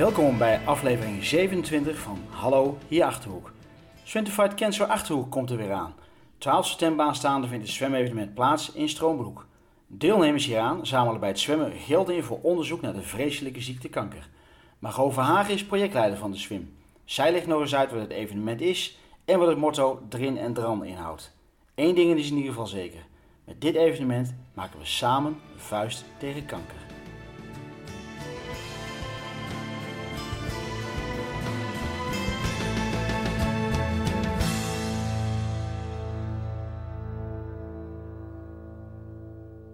Welkom bij aflevering 27 van Hallo, hier Achterhoek. Swentified Cancer Achterhoek komt er weer aan. 12 september aanstaande vindt het zwemevenement plaats in Stroombroek. Deelnemers hieraan zamelen bij het zwemmen geld in voor onderzoek naar de vreselijke ziekte kanker. Margot Verhagen is projectleider van de swim. Zij legt nog eens uit wat het evenement is en wat het motto Drin en Dran inhoudt. Eén ding is in ieder geval zeker. Met dit evenement maken we samen vuist tegen kanker.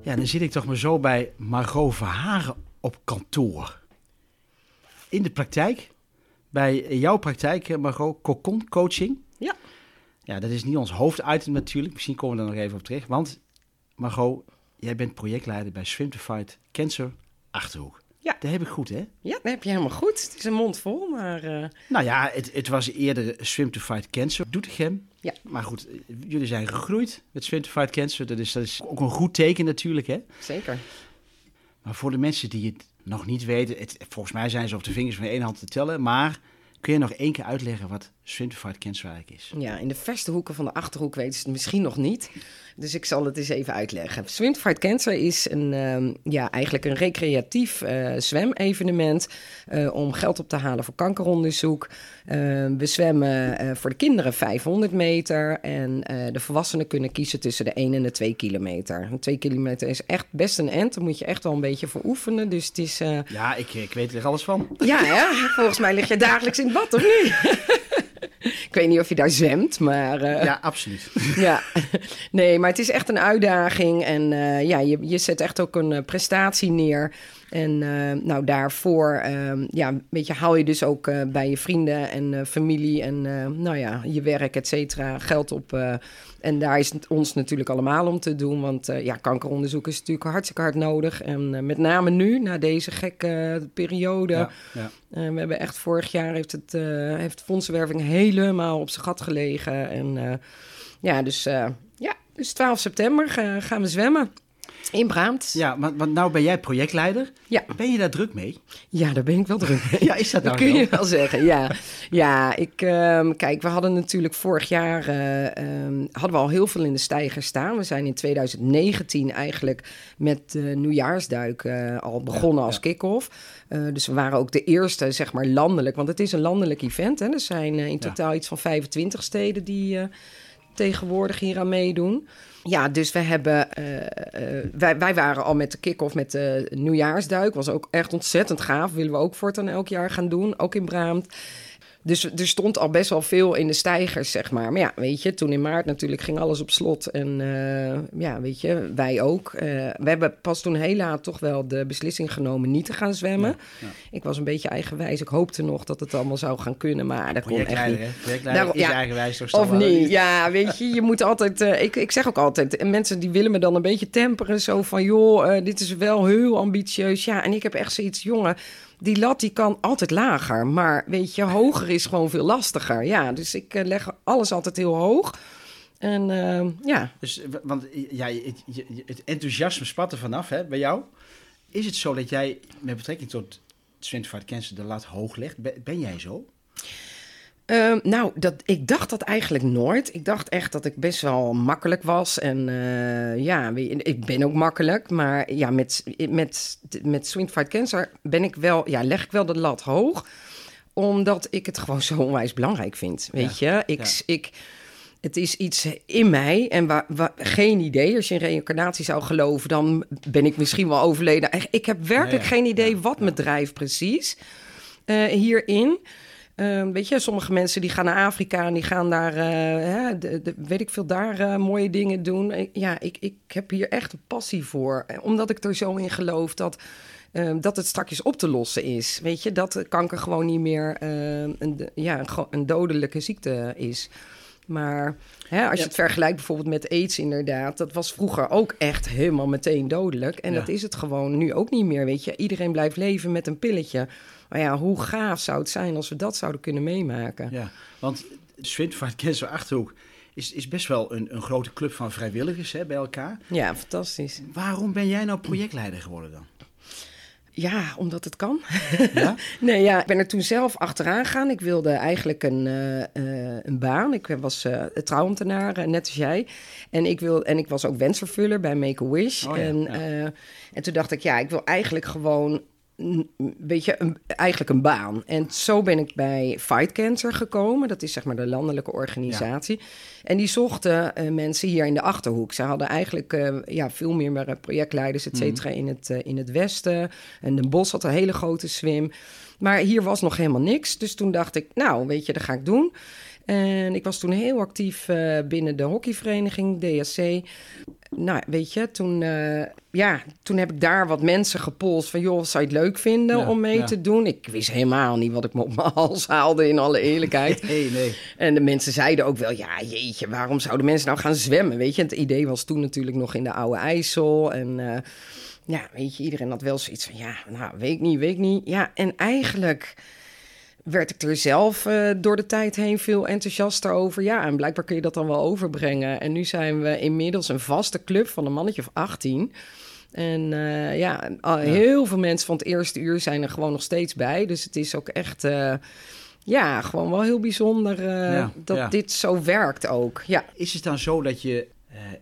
Ja, dan zit ik toch maar zo bij Margot Verhagen op kantoor. In de praktijk, bij jouw praktijk, eh, Margot, Cocon Coaching. Ja. Ja, dat is niet ons hoofditem natuurlijk. Misschien komen we er nog even op terug. Want Margot, jij bent projectleider bij Swim to Fight Cancer Achterhoek. Ja. Dat heb ik goed, hè? Ja, dat heb je helemaal goed. Het is een mond vol, maar... eh, Nou ja, het, het was eerder Swim to Fight Cancer, Doetinchem. Ja. Maar goed, jullie zijn gegroeid met Fight Cancer. Dat is, dat is ook een goed teken natuurlijk, hè? zeker. Maar voor de mensen die het nog niet weten, het, volgens mij zijn ze op de vingers van één hand te tellen. Maar kun je nog één keer uitleggen wat Eigenlijk is? Ja, in de verste hoeken van de Achterhoek weten ze het misschien nog niet. Dus ik zal het eens even uitleggen. Swim to Fight Cancer is een, ehm, ja, eigenlijk een recreatief eh, zwemevenement... eh, om geld op te halen voor kankeronderzoek. Eh, we zwemmen eh, voor de kinderen 500 meter... en de volwassenen kunnen kiezen tussen de 1 en de 2 kilometer. En 2 kilometer is echt best een end. Daar moet je echt wel een beetje voor oefenen. Dus het is... Ja, ik, ik weet er alles van. Ja, hè? volgens mij lig je dagelijks in het bad, of niet? ik weet niet of je daar zwemt, maar... eh, Ja, absoluut. ja, nee, maar het is echt een uitdaging. En eh, ja, je, je zet echt ook een eh, prestatie neer. En eh, nou, daarvoor ehm, ja, weet je, haal je dus ook eh, bij je vrienden en eh, familie en nou ja, je werk, et cetera, geld op. en daar is het ons natuurlijk allemaal om te doen. Want ja, kankeronderzoek is natuurlijk hartstikke hard nodig. En met name nu, na deze gekke periode. Ja, ja. We hebben echt vorig jaar heeft het heeft fondsenwerving helemaal op zijn gat gelegen. En ja, dus ja, dus 12 september ga- gaan we zwemmen in Braamt. Ja. ja want, want nou ben jij projectleider. Ja. Ben je daar druk mee? daar ben ik wel druk mee. Ja, is dat Dat nou kun zo? je wel zeggen, ja. Ja, ik, ehm, kijk, we hadden natuurlijk vorig jaar, eh, ehm, hadden we al heel veel in de stijger staan. We zijn in 2019 eigenlijk met de nieuwjaarsduik eh, al begonnen Ja, als ja. kick-off. Eh, dus we waren ook de eerste, zeg maar, landelijk. Want het is een landelijk event, hè. Er zijn eh, in Ja. totaal iets van 25 steden die eh, tegenwoordig hier aan meedoen. Ja, dus we hebben, eh, eh, wij, wij waren al met de kick-off met de nieuwjaarsduik. Was ook echt ontzettend gaaf. Willen we ook voortaan elk jaar gaan doen, ook in Braamt. Dus er stond al best wel veel in de stijgers, zeg maar. Maar ja, weet je, toen in maart natuurlijk ging alles op slot. En eh, ja, weet je, wij ook. Eh, we hebben pas toen heel laat toch wel de beslissing genomen niet te gaan zwemmen. Ja, ja. Ik was een beetje eigenwijs. Ik hoopte nog dat het allemaal zou gaan kunnen, maar dat kon echt niet. is ja. eigenwijs. toch Of niet? Ja, weet je, je moet altijd. eh, ik, ik zeg ook altijd, en mensen die willen me dan een beetje temperen. Zo van, joh, dit is wel heel ambitieus. Ja, en ik heb echt zoiets, jongen. Die lat die kan altijd lager. Maar weet je, hoger is gewoon veel lastiger. Ja, dus ik eh, leg alles altijd heel hoog. En eh, ja, Dus, want eh, ja, het, enthousiasme spat er vanaf hè, bij jou. Is het zo dat jij met betrekking tot Swintervaart Cancer de lat hoog legt? Ben jij zo? Ehm, nou, dat, ik dacht dat eigenlijk nooit. Ik dacht echt dat ik best wel makkelijk was. En eh, ja, ik ben ook makkelijk. Maar ja, met, met, met Swing Fight Cancer ben ik wel, ja, leg ik wel de lat hoog. Omdat ik het gewoon zo onwijs belangrijk vind. Weet je, ik, ja. ik, het is iets in mij en waar, waar- geen idee. Als je in reïncarnatie zou geloven, dan ben ik misschien wel overleden. Ik heb werkelijk ja. geen idee wat me drijft precies eh, hierin. Eh, weet je, sommige mensen die gaan naar Afrika en die gaan daar, eh, hè, de, de- weet ik veel, daar eh, mooie dingen doen. Ik- ja, ik, ik heb hier echt een passie voor. Eh, Omdat ik er zo in geloof dat, eh, dat het straks op te lossen is. Weet je, dat kanker gewoon niet meer eh, een, ja, een, dodelijke ziekte is. Maar hè, als je Ja. het vergelijkt bijvoorbeeld met aids inderdaad... dat was vroeger ook echt helemaal meteen dodelijk. En Ja. dat is het gewoon nu ook niet meer, weet je. Iedereen blijft leven met een pilletje. Maar ja, hoe gaaf zou het zijn als we dat zouden kunnen meemaken? Ja, want Swintervaart Cancer Achterhoek is, is best wel een, een grote club van vrijwilligers hè, bij elkaar. Ja, fantastisch. Waarom ben jij nou projectleider geworden dan? Ja, omdat het kan. Ja? nee, ja, ik ben er toen zelf achteraan gegaan. Ik wilde eigenlijk een, eh, eh, een baan. Ik was uh, trouwambtenaar, net als jij. En ik, wil, en ik was ook wensvervuller bij Make-A-Wish. Oh ja, en, ja. en toen dacht ik, ja, ik wil eigenlijk gewoon weet je, een, eigenlijk een baan. En zo ben ik bij Fight Cancer gekomen. Dat is zeg maar de landelijke organisatie. En die zochten uh, mensen hier in de Achterhoek. Ze hadden eigenlijk uh, ja, veel meer projectleiders, et cetera, in, het, uh, in het westen. En Den Bosch had een hele grote swim. Maar hier was nog helemaal niks. Dus toen dacht ik, nou, weet je, dat ga ik doen. En ik was toen heel actief binnen de hockeyvereniging, DSC. Nou, weet je, toen, uh, ja, toen heb ik daar wat mensen gepolst van... joh, zou je het leuk vinden ja, om mee ja. te doen? Ik wist helemaal niet wat ik me op mijn hals haalde, in alle eerlijkheid. Nee, nee. En de mensen zeiden ook wel, ja, jeetje, waarom zouden mensen nou gaan zwemmen? Weet je, het idee was toen natuurlijk nog in de oude IJssel en... Uh, ja, weet je, iedereen had wel zoiets van, ja, nou, weet ik niet, weet ik niet. Ja, en eigenlijk werd ik er zelf uh, door de tijd heen veel enthousiaster over. Ja, en blijkbaar kun je dat dan wel overbrengen. En nu zijn we inmiddels een vaste club van een mannetje of 18. En uh, ja, ja, heel veel mensen van het eerste uur zijn er gewoon nog steeds bij. Dus het is ook echt, uh, ja, gewoon wel heel bijzonder ja, dat ja. dit zo werkt ook. Ja. Is het dan zo dat je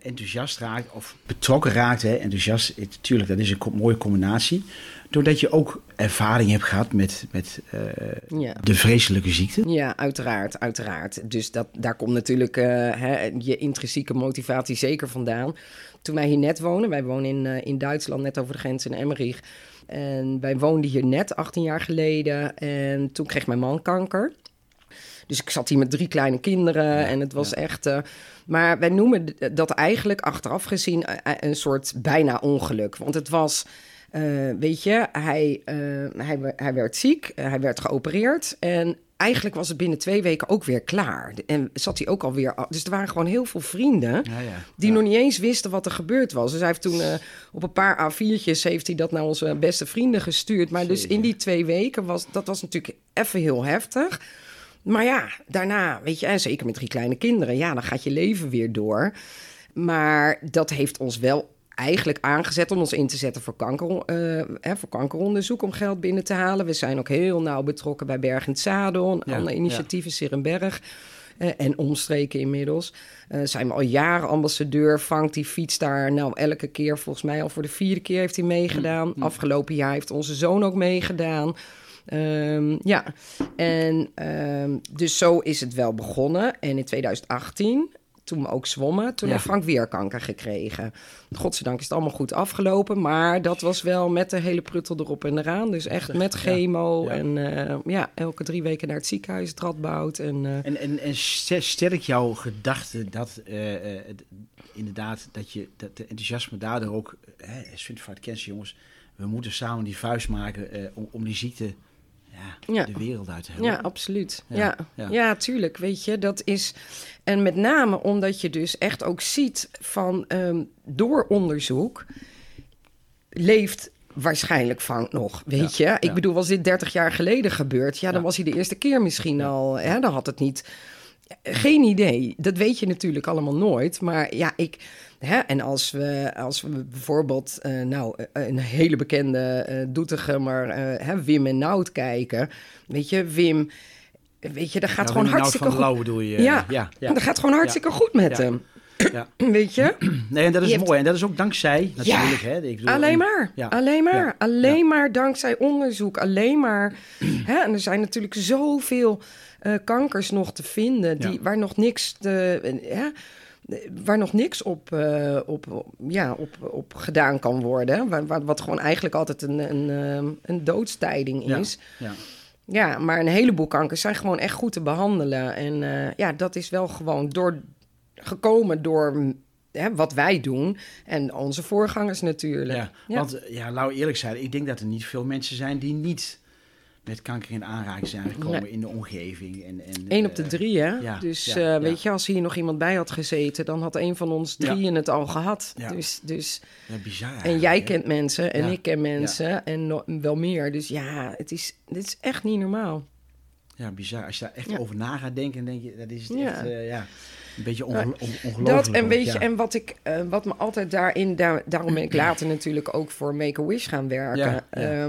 enthousiast raakt of betrokken raakt? Hè? Enthousiast, natuurlijk, dat is een mooie combinatie doordat je ook ervaring hebt gehad met, met uh, ja. de vreselijke ziekte? Ja, uiteraard, uiteraard. Dus dat, daar komt natuurlijk uh, hè, je intrinsieke motivatie zeker vandaan. Toen wij hier net wonen, wij wonen in, uh, in Duitsland, net over de grens in Emmerich. En wij woonden hier net 18 jaar geleden en toen kreeg mijn man kanker. Dus ik zat hier met drie kleine kinderen ja, en het was ja. echt... Uh, maar wij noemen dat eigenlijk achteraf gezien een soort bijna ongeluk. Want het was... Uh, weet je, hij, uh, hij, hij werd ziek, uh, hij werd geopereerd en eigenlijk was het binnen twee weken ook weer klaar. En zat hij ook alweer. Dus er waren gewoon heel veel vrienden ja, ja, die ja. nog niet eens wisten wat er gebeurd was. Dus hij heeft toen op een paar A4'tjes heeft hij dat naar onze beste vrienden gestuurd. Maar dus in die twee weken was dat was natuurlijk even heel heftig. Maar ja, daarna, weet je, en zeker met drie kleine kinderen, ja, dan gaat je leven weer door. Maar dat heeft ons wel eigenlijk aangezet om ons in te zetten voor, kanker, uh, hè, voor kankeronderzoek om geld binnen te halen. We zijn ook heel nauw betrokken bij Berg Zadel, een Ja, ander initiatief in Serenberg. eh, en omstreken inmiddels. Eh, zijn we al jaren ambassadeur. Vangt die fiets daar nou elke keer, volgens mij al voor de vierde keer heeft hij meegedaan. Afgelopen jaar heeft onze zoon ook meegedaan. Ehm, ja, en ehm, dus zo is het wel begonnen. En in 2018, toen we ook zwommen, toen Ja. heeft Frank weer kanker gekregen. Godzijdank is het allemaal goed afgelopen, maar dat was wel met de hele pruttel erop en eraan. Dus echt met chemo ja. en eh, ja, elke drie weken naar het ziekenhuis, radboud. En, eh, En, en, en st- sterk jouw gedachte dat eh, inderdaad dat je dat de enthousiasme daardoor ook, hè, Certified Cancer jongens, we moeten samen die vuist maken om, om die ziekte ja, de wereld uit helpen. Ja, absoluut. Ja, Ja, tuurlijk. Weet je, dat is. En met name omdat je dus echt ook ziet van ehm, door onderzoek leeft waarschijnlijk Frank nog. Weet je, ik ja. bedoel, was dit 30 jaar geleden gebeurd? Ja, dan Ja. was hij de eerste keer misschien al. Hè, dan had het niet. Geen idee. Dat weet je natuurlijk allemaal nooit. Maar ja, ik. Hè, en als we, als we bijvoorbeeld, eh, nou, eh, een hele bekende eh Doetinchemer, eh, hè, Wim en Nout kijken. Weet je, Wim, weet je, dat gaat Ja, gewoon Wim hartstikke van goed. Lauw bedoel je? ja, ja, ja. dat gaat gewoon hartstikke goed met Ja. hem. ja. Weet je? Nee, en dat is Je hebt- mooi. En dat is ook dankzij natuurlijk. Hè, ik bedoel, Alleen en- maar, ja. alleen maar, Ja. alleen Ja. maar dankzij onderzoek, alleen maar. hè, en er zijn natuurlijk zoveel eh, kankers nog te vinden die, Ja. waar nog niks te, eh, hè, waar nog niks op, eh, op, ja, op, op gedaan kan worden. Waar, waar- wat gewoon eigenlijk altijd een, een, ehm, een doodstijding Ja, is. ja. Ja, maar een heleboel kankers zijn gewoon echt goed te behandelen. En eh, ja, dat is wel gewoon door, gekomen door hè, wat wij doen en onze voorgangers natuurlijk. Ja, Ja. want eh, ja, laten we eerlijk zijn, ik denk dat er niet veel mensen zijn die niet met kanker in aanraking zijn gekomen Nee. in de omgeving. En, en, Eén op de eh, drie, hè? ja, dus ja, eh, ja. weet je, als hier nog iemand bij had gezeten, dan had een van ons drieën het al gehad. Dus, dus, Ja, bizar. en jij hè? kent mensen en Ja. ik ken mensen en no- wel meer. Dus ja, het is, dit is echt niet normaal. Ja, bizar. Als je daar echt Ja. over na gaat denken, denk je, dat is het Ja. echt, eh, ja. Een beetje onge on ongelooflijk. Dat en weet je, ja. en wat, ik, wat me altijd daarin, daar, daarom ben ik later natuurlijk ook voor Make-A-Wish gaan werken. Ja,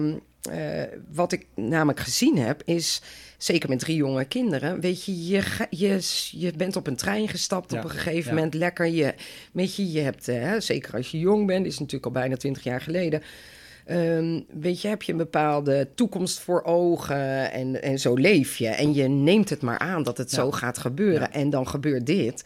eh, wat ik namelijk gezien heb, is zeker met drie jonge kinderen, weet je, je, je, je bent op een trein gestapt Ja, op een gegeven ja. moment lekker. Je, weet je, je hebt, eh, hè, zeker als je jong bent, is natuurlijk al bijna twintig jaar geleden. Ehm, weet je, heb je een bepaalde toekomst voor ogen en, en zo leef je. En je neemt het maar aan dat het Ja. zo gaat gebeuren. En dan gebeurt dit.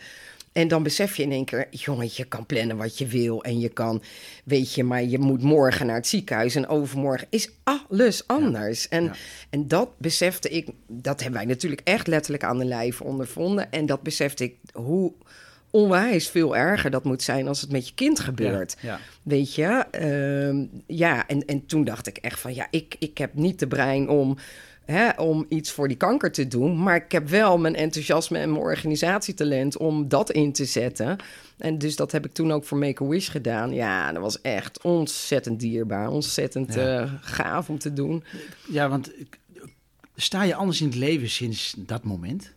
En dan besef je in één keer, jongen, je kan plannen wat je wil. En je kan, weet je, maar je moet morgen naar het ziekenhuis. En overmorgen is alles anders. En, Ja. en dat besefte ik, dat hebben wij natuurlijk echt letterlijk aan de lijf ondervonden. En dat besefte ik hoe onwijs veel erger dat moet zijn als het met je kind gebeurt. Ja, ja. Weet je? Ehm, ja, en, en toen dacht ik echt van... ja, ik, ik heb niet de brein om, hè, om iets voor die kanker te doen... maar ik heb wel mijn enthousiasme en mijn organisatietalent... om dat in te zetten. En dus dat heb ik toen ook voor Make-A-Wish gedaan. Ja, dat was echt ontzettend dierbaar. Ontzettend Ja. eh, gaaf om te doen. Ja, want sta je anders in het leven sinds dat moment?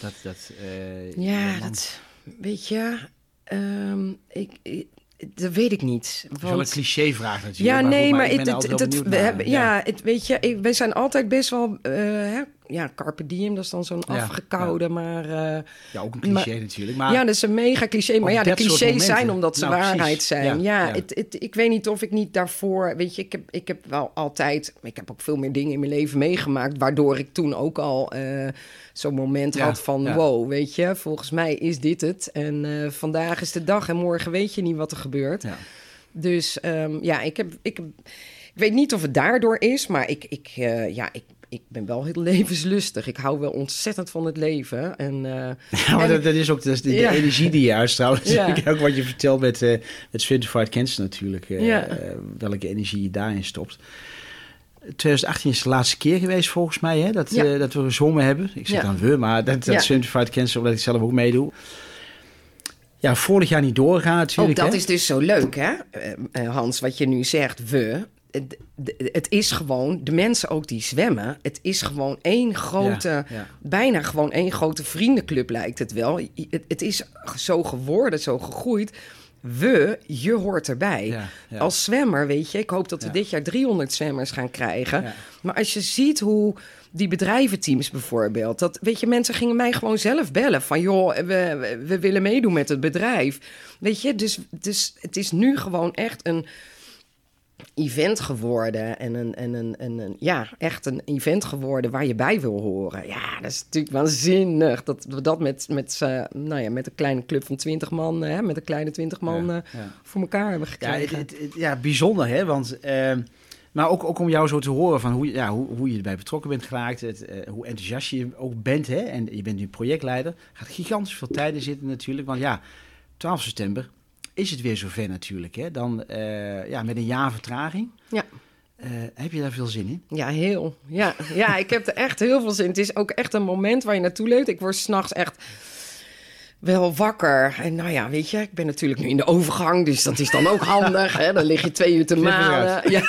Dat, dat, eh, Ja, dat... Weet je... ehm, ik, ik- dat weet ik niet. Dat is wel een Want- cliché-vraag natuurlijk. Ja, goed, nee, maar, ben het, het, het- we hebben, ja, het, weet je, wij zijn altijd best wel, hè, ja, carpe diem, dat is dan zo'n Ja, afgekoude, maar eh, Ja, ook een cliché natuurlijk. Maar ja, dat is een mega cliché. Maar ja, de clichés zijn omdat ze Nou, precies. waarheid zijn. Ja. Het, het, ik weet niet of ik niet daarvoor, weet je, ik heb, ik heb wel altijd, ik heb ook veel meer dingen in mijn leven meegemaakt, waardoor ik toen ook al eh, zo'n moment had van, wow, weet je, volgens mij is dit het. En eh, vandaag is de dag en morgen weet je niet wat er gebeurt. ja. Dus ehm, ja, ik, heb, ik, ik weet niet of het daardoor is, maar ik, ik, ja, ik, ik ben wel heel levenslustig. Ik hou wel ontzettend van het leven. En, eh, Ja, maar En- dat, dat is ook dat is de, de Ja. energie die je uitstraalt. Ja. Natuurlijk ook wat je vertelt met, eh met Certified Cancer natuurlijk. eh, Ja. welke energie je daarin stopt. 2018 is de laatste keer geweest volgens mij hè, dat, Ja. dat we gezongen hebben. Ik zeg Ja. dan we, maar dat, dat Ja. Certified Cancer, omdat ik zelf ook meedoe. Ja, vorig jaar niet doorgaan ook natuurlijk. dat hè? is dus zo leuk, hè, Hans, wat je nu zegt, we. Het, het is gewoon, de mensen ook die zwemmen, het is gewoon één grote, Ja, ja. bijna gewoon één grote vriendenclub lijkt het wel. Het, het is zo geworden, zo gegroeid. We, je hoort erbij. Ja. Als zwemmer, weet je, ik hoop dat we dit jaar 300 zwemmers gaan krijgen. Maar als je ziet hoe die bedrijventeams bijvoorbeeld, dat weet je, mensen gingen mij gewoon zelf bellen van joh, we, we, we willen meedoen met het bedrijf. Weet je, dus, dus het is nu gewoon echt een event geworden en een, en een, en een, ja, echt een event geworden waar je bij wil horen. Ja, dat is natuurlijk waanzinnig dat we dat met, met, nou ja, met een kleine club van 20 man, hè, met een kleine 20 man Ja, ja. voor elkaar hebben Ja, gekregen. het- het- ja bijzonder hè, want... ehm, maar ook, ook om jou zo te horen van hoe, je- ja, hoe, hoe je erbij betrokken bent geraakt, het, eh, hoe enthousiast je ook bent. Hè? En je bent nu projectleider. gaat gigantisch veel tijd in zitten natuurlijk. Want ja, 12 september is het weer zover natuurlijk. Hè? Dan eh, ja, met een jaar vertraging. Ja. Eh, heb je daar veel zin in? Ja, heel. Ja, ja, ik heb er echt heel veel zin. in. Het is ook echt een moment waar je naartoe leeft. Ik word s'nachts echt wel wakker. En nou ja, weet je, ik ben natuurlijk nu in de overgang, dus dat is dan ook handig. Hè? Dan lig je twee uur te malen. Ja.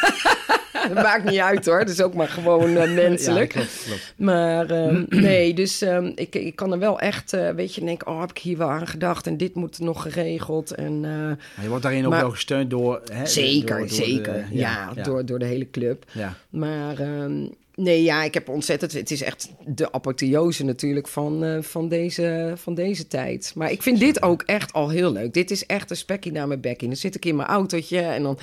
dat maakt niet uit hoor. Het is ook maar gewoon eh, menselijk. Ja, klopt, klopt. Maar ehm, nee, dus ehm, ik, ik kan er wel echt, eh, weet je, denk, oh, heb ik hier wel aan gedacht en dit moet nog geregeld. En, eh, Maar je wordt daarin ook wel gesteund door... Hè, zeker, door- door zeker. de- ja, Door, door de hele club. ja. Maar ehm, nee, ja, ik heb ontzettend... Het is echt de apotheose natuurlijk van, eh, van, deze, van deze tijd. Maar ik vind dit ook echt al heel leuk. Dit is echt een spekkie naar mijn bekkie. Dan zit ik in mijn autootje en dan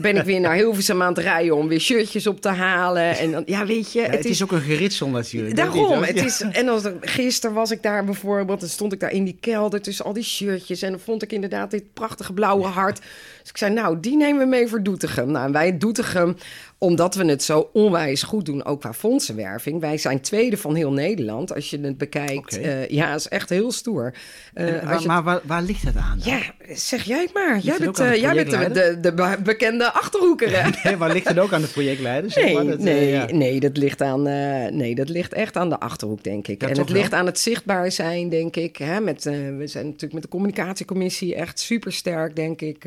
ben ik weer naar Hilversum aan het rijden... om weer shirtjes op te halen. En dan, ja, weet je, Ja, het, is... ook een geritsel natuurlijk. Daarom, het is, en als, gisteren was ik daar bijvoorbeeld, dan stond ik daar in die kelder tussen al die shirtjes en dan vond ik inderdaad dit prachtige blauwe hart. Dus ik zei, nou, die nemen we mee voor Doetinchem. Nou, en wij Doetinchem, omdat we het zo onwijs goed doen, ook qua fondsenwerving. Wij zijn tweede van heel Nederland, als je het bekijkt. Oké. Eh, ja, is echt heel stoer. Eh, En als waar, je maar waar, waar ligt dat aan? dan? ja, zeg jij het maar. Jij het bent, eh, jij bent de, de, de be- bekende achterhoeker, hè? Nee, waar ligt het ook aan de projectleider? Zeg Nee, maar, dat, nee, ja. nee, dat ligt aan, nee, dat ligt echt aan de achterhoek, denk ik. Ja, en het ligt aan het zichtbaar zijn, denk ik. Hè? Met, we zijn natuurlijk met de communicatiecommissie echt super sterk, denk ik.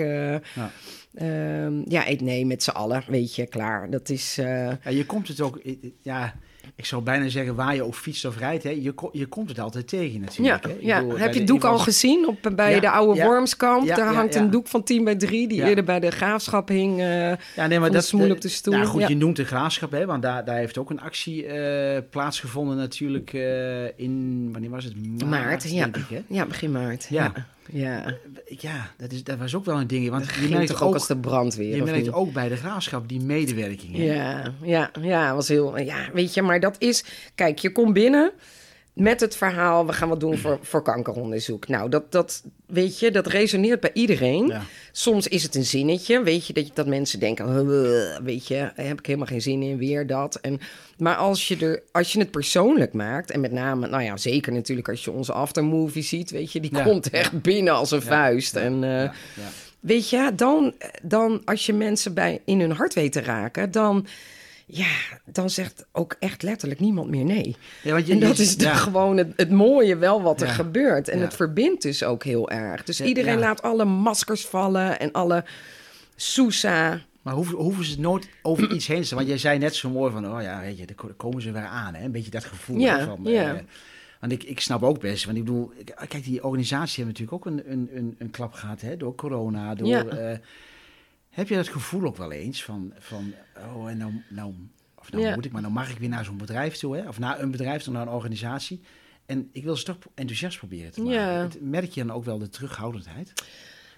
Eh. Ja. Ehm, ja, ik- nee, met z'n allen, weet je, klaar. Dat is. eh, Ja, je komt het ook, ja, ik zou bijna zeggen, waar je ook fietst of rijdt, hè, je, je komt het altijd tegen natuurlijk. Ja, hè. Ja. bedoel, heb je het doek al gezien op, bij Ja, de oude ja. Wormskamp? Daar hangt een doek van 10 bij 3 die eerder bij de graafschap hing. eh, Ja, nee, maar dat eh, op de stoel. Nou goed, je noemt de graafschap, hè, want daar, daar heeft ook een actie eh, plaatsgevonden natuurlijk eh, in, wanneer was het? Maart, Maart, ja. denk ik, hè? ja, begin maart. Ja. Ja, ja. Dat, is, dat was ook wel een ding. Want Dat je merkt toch ook, ook als de brandweer, je merkt niet? ook bij de graafschap die medewerking. hè. Ja, ja, ja, was heel. Ja, weet je, maar dat is. Kijk, je komt binnen met het verhaal: we gaan wat doen voor, voor kankeronderzoek. Nou, dat, dat, weet je, dat resoneert bij iedereen. Ja. Soms is het een zinnetje, weet je, dat, je, dat mensen denken: "Huh, weet je, heb ik helemaal geen zin in, weer dat. En, maar als je, er, als je het persoonlijk maakt, en met name, nou ja, zeker natuurlijk als je onze aftermovie ziet, weet je, die Ja, komt echt binnen als een vuist. en, eh. Weet je, dan, dan als je mensen bij, in hun hart weet te raken, dan, ja, dan zegt ook echt letterlijk niemand meer nee. Ja, want je- en dat je- is ja. gewoon het, het mooie wel wat er Ja. gebeurt. En Ja. het verbindt dus ook heel erg. Dus Ja, iedereen ja. laat alle maskers vallen en alle soesa. Maar hoeven, hoeven ze het nooit over iets heen te? Want jij zei net zo mooi van, oh ja, weet je, daar ko- komen ze weer aan. Hè? Een beetje dat gevoel. Ja, van, ja. eh, want ik, ik snap ook best, want ik bedoel, kijk, die organisatie heeft natuurlijk ook een, een, een, een klap gehad hè, door corona. Door, Ja. Heb je dat gevoel ook wel eens van, van oh en nou, nou, of nou Ja. moet ik, maar nou mag ik weer naar zo'n bedrijf toe, hè? of naar een bedrijf toe, naar een organisatie. En ik wil ze toch enthousiast proberen te maken. Ja. Merk je dan ook wel de terughoudendheid?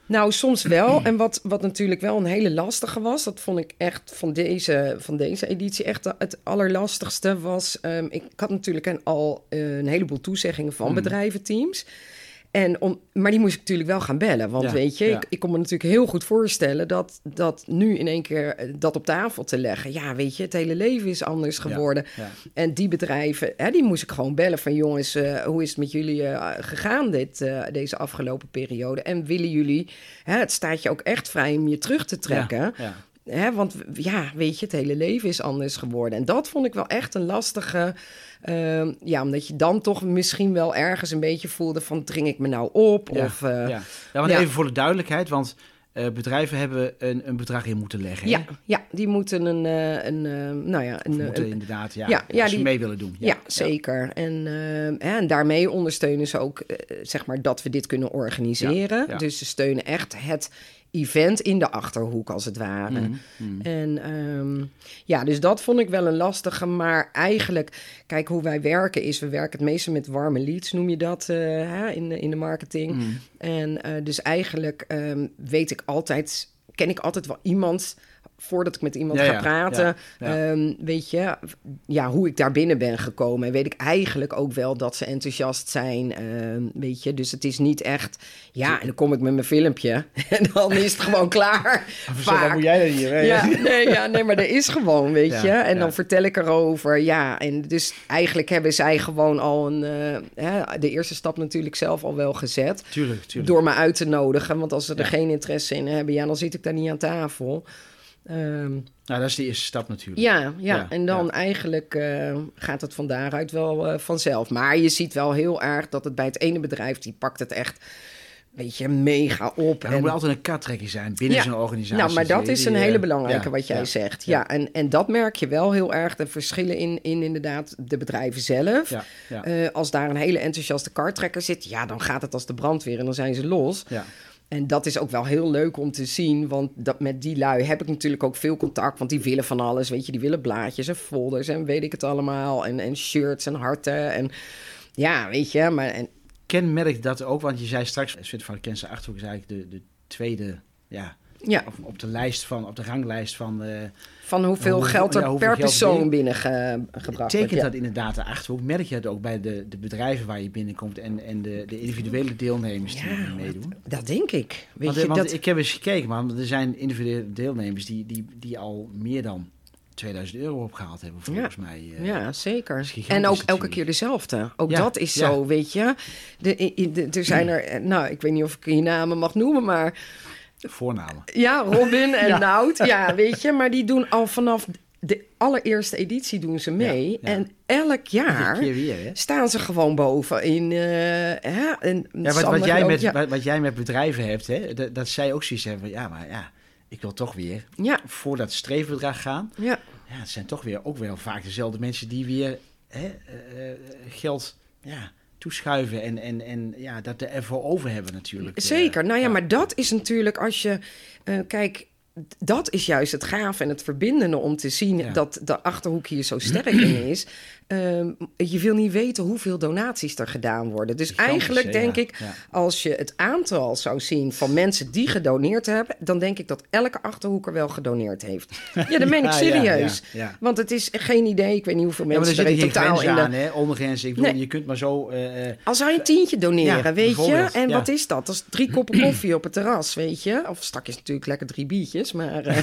Nou, soms wel. En wat, wat natuurlijk wel een hele lastige was, dat vond ik echt van deze, van deze editie echt het allerlastigste was. ehm, ik had natuurlijk een, al eh, een heleboel toezeggingen van Mhm. bedrijventeams. En om, maar die moest ik natuurlijk wel gaan bellen. Want Ja, weet je, ja. ik, ik kon me natuurlijk heel goed voorstellen dat, dat nu in één keer eh, dat op tafel te leggen. Ja, weet je, het hele leven is anders geworden. Ja. En die bedrijven, hè, die moest ik gewoon bellen van jongens, eh, hoe is het met jullie eh, gegaan dit, deze afgelopen periode? En willen jullie, hè, het staat je ook echt vrij om je terug te trekken. Hè, want ja, weet je, het hele leven is anders geworden. En dat vond ik wel echt een lastige. Ehm, ja, omdat je dan toch misschien wel ergens een beetje voelde van dring ik me nou op? Ja, Of, eh, ja. ja, want ja. even voor de duidelijkheid, want eh, bedrijven hebben een, een bedrag in moeten leggen. hè? ja, ja, die moeten een, eh, een nou ja, een, moeten een- inderdaad, ja, ja, ja, als ze die- mee willen doen. Ja, zeker. En, en daarmee ondersteunen ze ook, zeg maar, dat we dit kunnen organiseren. Ja, ja. Dus ze steunen echt het event in de achterhoek, als het ware. Mhm, mhm. En ehm, ja, dus dat vond ik wel een lastige. Maar eigenlijk, kijk, hoe wij werken is, we werken het meeste met warme leads, noem je dat, eh, hè, in, de, in de marketing. Mhm. En eh, dus eigenlijk ehm, weet ik altijd, ken ik altijd wel iemand voordat ik met iemand Ja, ga ja, praten, ja, ehm, weet je, ja, hoe ik daar binnen ben gekomen. En weet ik eigenlijk ook wel dat ze enthousiast zijn, ehm, weet je. Dus het is niet echt, ja, en dan kom ik met mijn filmpje en dan is het gewoon klaar. Vaak. jij dan hier? hè? Ja, nee, ja, nee, maar er is gewoon, weet je. En dan vertel ik erover, ja. En dus eigenlijk hebben zij gewoon al een... eh, hè, de eerste stap natuurlijk zelf al wel gezet. Tuurlijk, tuurlijk. Door me uit te nodigen. Want als ze er geen interesse in hebben, ja, dan zit ik daar niet aan tafel. Ehm, Nou, dat is de eerste stap natuurlijk. ja, ja, Ja, en dan ja. eigenlijk eh, gaat het van daaruit wel eh, vanzelf. Maar je ziet wel heel erg dat het bij het ene bedrijf, die pakt het echt, weet je, mega op. En er moet altijd een kattrekker zijn binnen Ja. zo'n organisatie. Nou, maar dat is een hele belangrijke ja, wat jij ja. zegt. Ja, en, en dat merk je wel heel erg. De verschillen in, in inderdaad de bedrijven zelf. Ja, ja, Eh, als daar een hele enthousiaste kartrekker zit, ja, dan gaat het als de brandweer en dan zijn ze los. ja. En dat is ook wel heel leuk om te zien, want dat, met die lui heb ik natuurlijk ook veel contact, want die willen van alles, weet je, die willen blaadjes en folders en weet ik het allemaal, en, en shirts en harten en ja, weet je, maar en, Kenmerkt dat ook, want je zei straks, Zwit van Kense Achterhoek is eigenlijk de, de tweede, ja, ja, op, op de lijst van, op de ranglijst van... eh, van hoeveel geld er ja, hoeveel per geld persoon binnen- binnengebracht wordt. Tekent Ja. dat inderdaad de Achterhoek? Merk je het ook bij de, de bedrijven waar je binnenkomt en, en de, de individuele deelnemers die Ja, meedoen? Dat denk ik. Weet Want, je, eh, want dat, ik heb eens gekeken, man. Er zijn individuele deelnemers die, die, die al meer dan 2000 euro opgehaald hebben, volgens mij. eh. Ja, zeker. En ook elke keer dezelfde. Ook Ja, dat is ja. zo, weet je. De, i- de- er zijn er, nou, ik weet niet of ik je namen mag noemen, maar Voornamen. ja, Robin en Ja. Nout, ja, weet je. Maar die doen al vanaf de allereerste editie doen ze mee. Ja, ja. En elk jaar weer, staan ze gewoon boven in... eh, hè, en Ja, wat, wat, jij ook, met, wat, wat jij met bedrijven hebt, hè, dat, dat zij ook zoiets hebben van, ja, maar ja, ik wil toch weer Ja, voor dat streefbedrag gaan. ja. ja, het zijn toch weer ook wel vaak dezelfde mensen die weer hè, eh, eh, geld ja, toeschuiven en, en, en ja, dat er voor over hebben natuurlijk. Eh, Zeker. Nou ja, maar dat is natuurlijk als je... eh, kijk, dat is juist het gaaf en het verbindende om te zien Ja. dat de Achterhoek hier zo sterk in is. Ehm, je wil niet weten hoeveel donaties er gedaan worden. Dus eigenlijk denk Ja, ik, ja. als je het aantal zou zien van mensen die gedoneerd hebben, dan denk ik dat elke Achterhoeker wel gedoneerd heeft. Ja, dat meen ik serieus. ja. Want het is geen idee, ik weet niet hoeveel er mensen er zitten in totaal in de... aan, hè? Ondergrenzen. Ik bedoel, Nee. je kunt maar zo... eh, eh, Al zou je een tientje doneren, Ja, weet je? En wat is dat? Dat is drie koppen koffie op het terras, weet je? Of straks natuurlijk lekker drie biertjes, maar eh,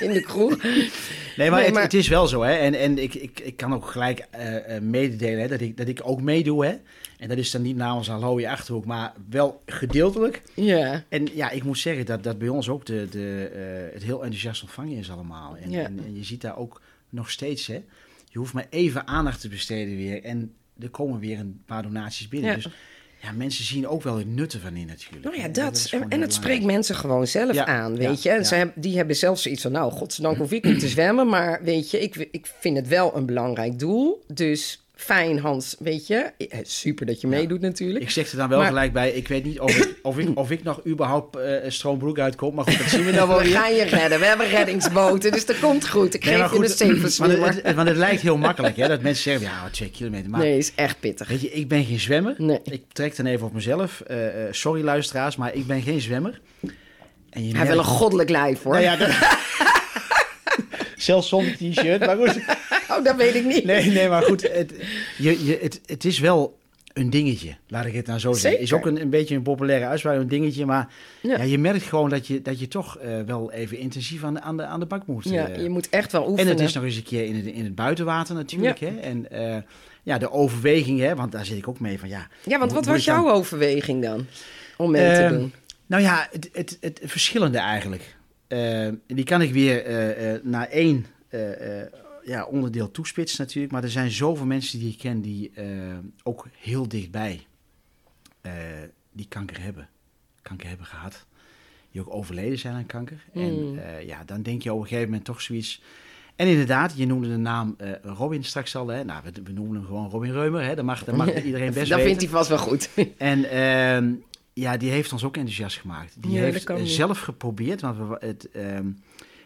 in de kroeg. Nee, maar, Nee, het, maar- het is wel zo, hè. En, en ik, ik, ik kan ook gelijk eh, eh, mededelen hè, dat, ik, dat ik ook meedoe, hè. En dat is dan niet namens Hallo je Achterhoek, maar wel gedeeltelijk. Ja, En ja, ik moet zeggen dat, dat bij ons ook de, de, eh, het heel enthousiast ontvangen is allemaal. En, en, en je ziet daar ook nog steeds, hè. Je hoeft maar even aandacht te besteden weer. En er komen weer een paar donaties binnen. Ja. Dus ja, mensen zien ook wel het nutten van in natuurlijk. nou ja, dat. is En, het spreekt mensen gewoon zelf Ja, aan, ja, weet je? En ja. ze hebben, die hebben zelf zoiets van, nou, godzijdank hoef ik niet te zwemmen. Maar weet je, ik, ik vind het wel een belangrijk doel. Dus fijn, Hans, weet je? Eh, Super dat je meedoet natuurlijk. Ik zeg er dan wel Maar- gelijk bij, ik weet niet of ik, of ik, of ik nog überhaupt een stroombroek uitkom. Maar goed, dat zien we dan wel We gaan je redden. We hebben reddingsboten, dus dat komt goed. Ik Nee, geef je een want, het, want het lijkt heel makkelijk, hè, dat mensen zeggen, ja, twee kilometer. Maar Nee, is echt pittig. weet je, ik ben geen zwemmer. Nee. Ik trek dan even op mezelf. Eh, sorry luisteraars, maar ik ben geen zwemmer. En je Hij wel een goddelijk lijf, hoor. Nou ja, dat... Zelfs zonder t-shirt, maar goed. Oh, dat weet ik niet. Nee, nee, maar goed. Het, je, je, het, het is wel een dingetje, laat ik het nou zo zeggen. Is ook een, een beetje een populaire uitspraak, een dingetje. Maar ja. Ja. je merkt gewoon dat je, dat je toch eh, wel even intensief aan de, aan de, aan de bak moet. Ja, eh. je moet echt wel en oefenen. het is nog eens een keer in het, in het buitenwater natuurlijk. Hè? En eh, ja, de overweging, hè, want daar zit ik ook mee van ja. Ja, want wat was dan- jouw overweging dan? Om mee te Ehm, doen. Nou ja, het, het, het verschillende eigenlijk. Eh, die kan ik weer eh, eh, naar één eh, ja, onderdeel toespitsen natuurlijk. Maar er zijn zoveel mensen die ik ken die ook heel dichtbij die kanker hebben. Kanker hebben gehad. Die ook overleden zijn aan kanker. Mm. En eh, ja, dan denk je op een gegeven moment toch zoiets... En inderdaad, je noemde de naam Robin straks al. Hè? Nou, we, we noemen hem gewoon Robin Reumer. Hè? Dat mag, dat mag iedereen best Dat weten. vindt hij vast wel goed. En ehm, ja, die heeft ons ook enthousiast gemaakt. Die heeft eh, niet. zelf geprobeerd, want we, het, ehm,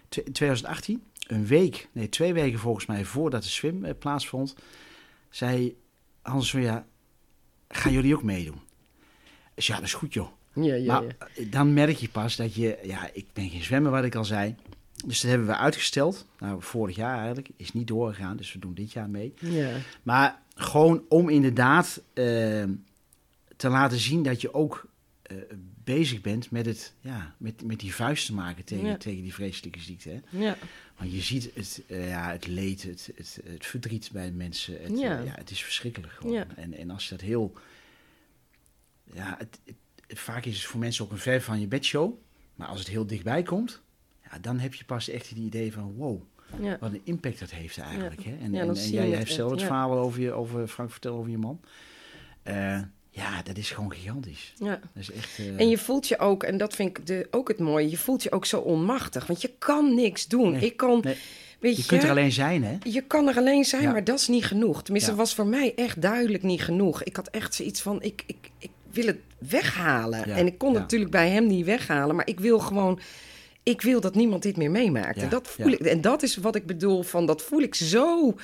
tw- 2018, een week, nee, twee weken volgens mij voordat de swim eh, plaatsvond, zei Hans van ja, gaan jullie ook meedoen? Dus ja, dat is goed joh. Ja, ja, maar ja. eh, dan merk je pas dat je, ja, ik ben geen zwemmer wat ik al zei. Dus dat hebben we uitgesteld. Nou, vorig jaar eigenlijk. Is niet doorgegaan, dus we doen dit jaar mee. ja. Maar gewoon om inderdaad ehm, te laten zien dat je ook eh, bezig bent met, het, ja, met, met die vuist te maken tegen, Ja. tegen die vreselijke ziekte. Hè? ja. Want je ziet het, eh, ja, het leed, het, het, het verdriet bij mensen. Het, Ja. eh, ja, het is verschrikkelijk gewoon. Ja. En, en als je dat heel... Ja, het, het- vaak is het voor mensen ook een ver van je bedshow. Maar als het heel dichtbij komt, ja, dan heb je pas echt het idee van... wow, ja. wat een impact dat heeft eigenlijk. Hè? En, Ja, en, en jij hebt zelf het verhaal over, je, over Frank vertellen over je man. Ja, dat is gewoon gigantisch. ja. Dat is echt... eh, En je voelt je ook, en dat vind ik de, ook het mooie, je voelt je ook zo onmachtig. Want je kan niks doen. Nee, ik kan, nee. weet je kunt er alleen zijn, hè? Je kan er alleen zijn, Ja. maar dat is niet genoeg. Tenminste, Ja. het was voor mij echt duidelijk niet genoeg. Ik had echt zoiets van, ik, ik, ik wil het weghalen. Ja, En ik kon het natuurlijk bij hem niet weghalen, maar ik wil gewoon... Ik wil dat niemand dit meer meemaakt. Ja, En dat voel ik. En dat is wat ik bedoel van, dat voel ik zo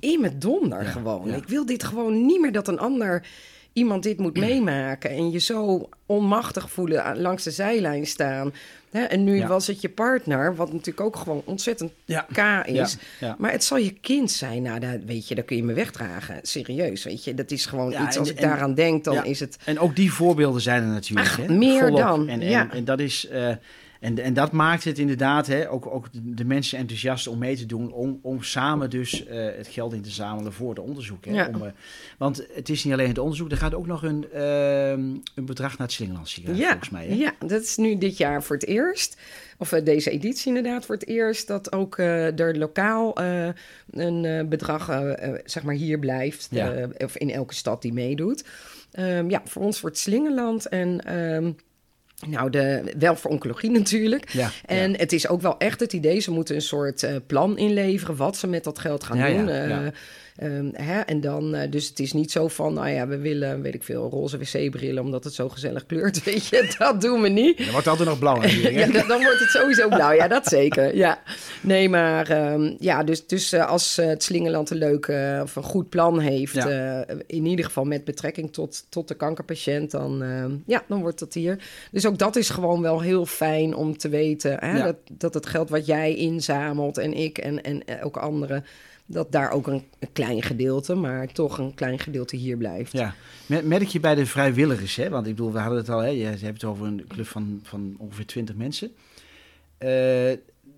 in mijn donder gewoon. ja. Ik wil dit gewoon niet meer dat een ander iemand dit moet meemaken en je zo onmachtig voelen langs de zijlijn staan. Hè, en nu Ja. was het je partner, wat natuurlijk ook gewoon ontzettend Ja. K is. Ja. Maar het zal je kind zijn. Nou, dat, weet je, dat kun je me wegdragen. Serieus, weet je. Dat is gewoon Ja, iets, en- als ik en- daaraan denk, dan is het... En ook die voorbeelden zijn er natuurlijk. Ach, hè? meer Volop. dan, En, en dat is. eh, en, en dat maakt het inderdaad hè, ook, ook de, mensen enthousiast om mee te doen. Om, om samen dus eh, het geld in te zamelen voor de onderzoek. Hè? Ja. Om, eh, want het is niet alleen het onderzoek, er gaat ook nog een, ehm, een bedrag naar het Slingeland Ja, volgens mij. Hè? ja, dat is nu dit jaar voor het eerst. Of eh, deze editie inderdaad voor het eerst. Dat ook er lokaal een bedrag zeg maar hier blijft. Ja. of in elke stad die meedoet. Ehm, ja, voor ons voor het Slingeland. En ehm, Nou, de, wel voor oncologie natuurlijk. Ja, En ja. het is ook wel echt het idee, ze moeten een soort eh, plan inleveren wat ze met dat geld gaan Ja, doen. ja. Eh, ehm, hè? En dan, eh, dus het is niet zo van, nou ja, we willen, weet ik veel, roze wc-brillen omdat het zo gezellig kleurt. Weet je, dat doen we niet. Er wordt altijd nog blauw? Ja, dan, dan wordt het sowieso blauw. Ja, dat zeker. Ja. Nee, maar ehm, ja, dus, dus eh, als eh, het Slingeland een leuk of een goed plan heeft, Ja. in ieder geval met betrekking tot, tot de kankerpatiënt, dan, ehm, ja, dan wordt dat hier. Dus ook dat is gewoon wel heel fijn om te weten hè, Ja. dat, dat het geld wat jij inzamelt en ik en, en ook anderen, dat daar ook een, klein gedeelte, maar toch een klein gedeelte hier blijft. Ja, Mer- merk je bij de vrijwilligers, hè? want ik bedoel, we hadden het al, hè? je hebt het over een club van, van ongeveer 20 mensen. Eh,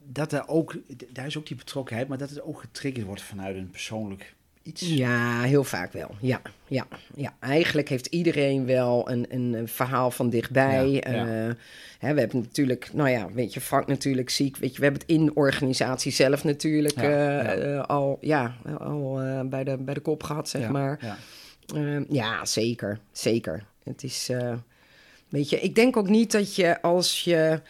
dat er ook, daar is ook die betrokkenheid, maar dat het ook getriggerd wordt vanuit een persoonlijk iets. Ja, heel vaak wel. Ja, ja, ja. Eigenlijk heeft iedereen wel een, een, een verhaal van dichtbij. Ja, Eh, ja. hè, we hebben natuurlijk, nou ja, weet je, Frank natuurlijk ziek. Weet je, we hebben het in de organisatie zelf natuurlijk Ja, eh, eh, al, ja, al bij, de, bij de kop gehad, zeg Ja, maar. Ja. Ja, zeker. Zeker. Het is, weet je, ik denk ook niet dat je als je,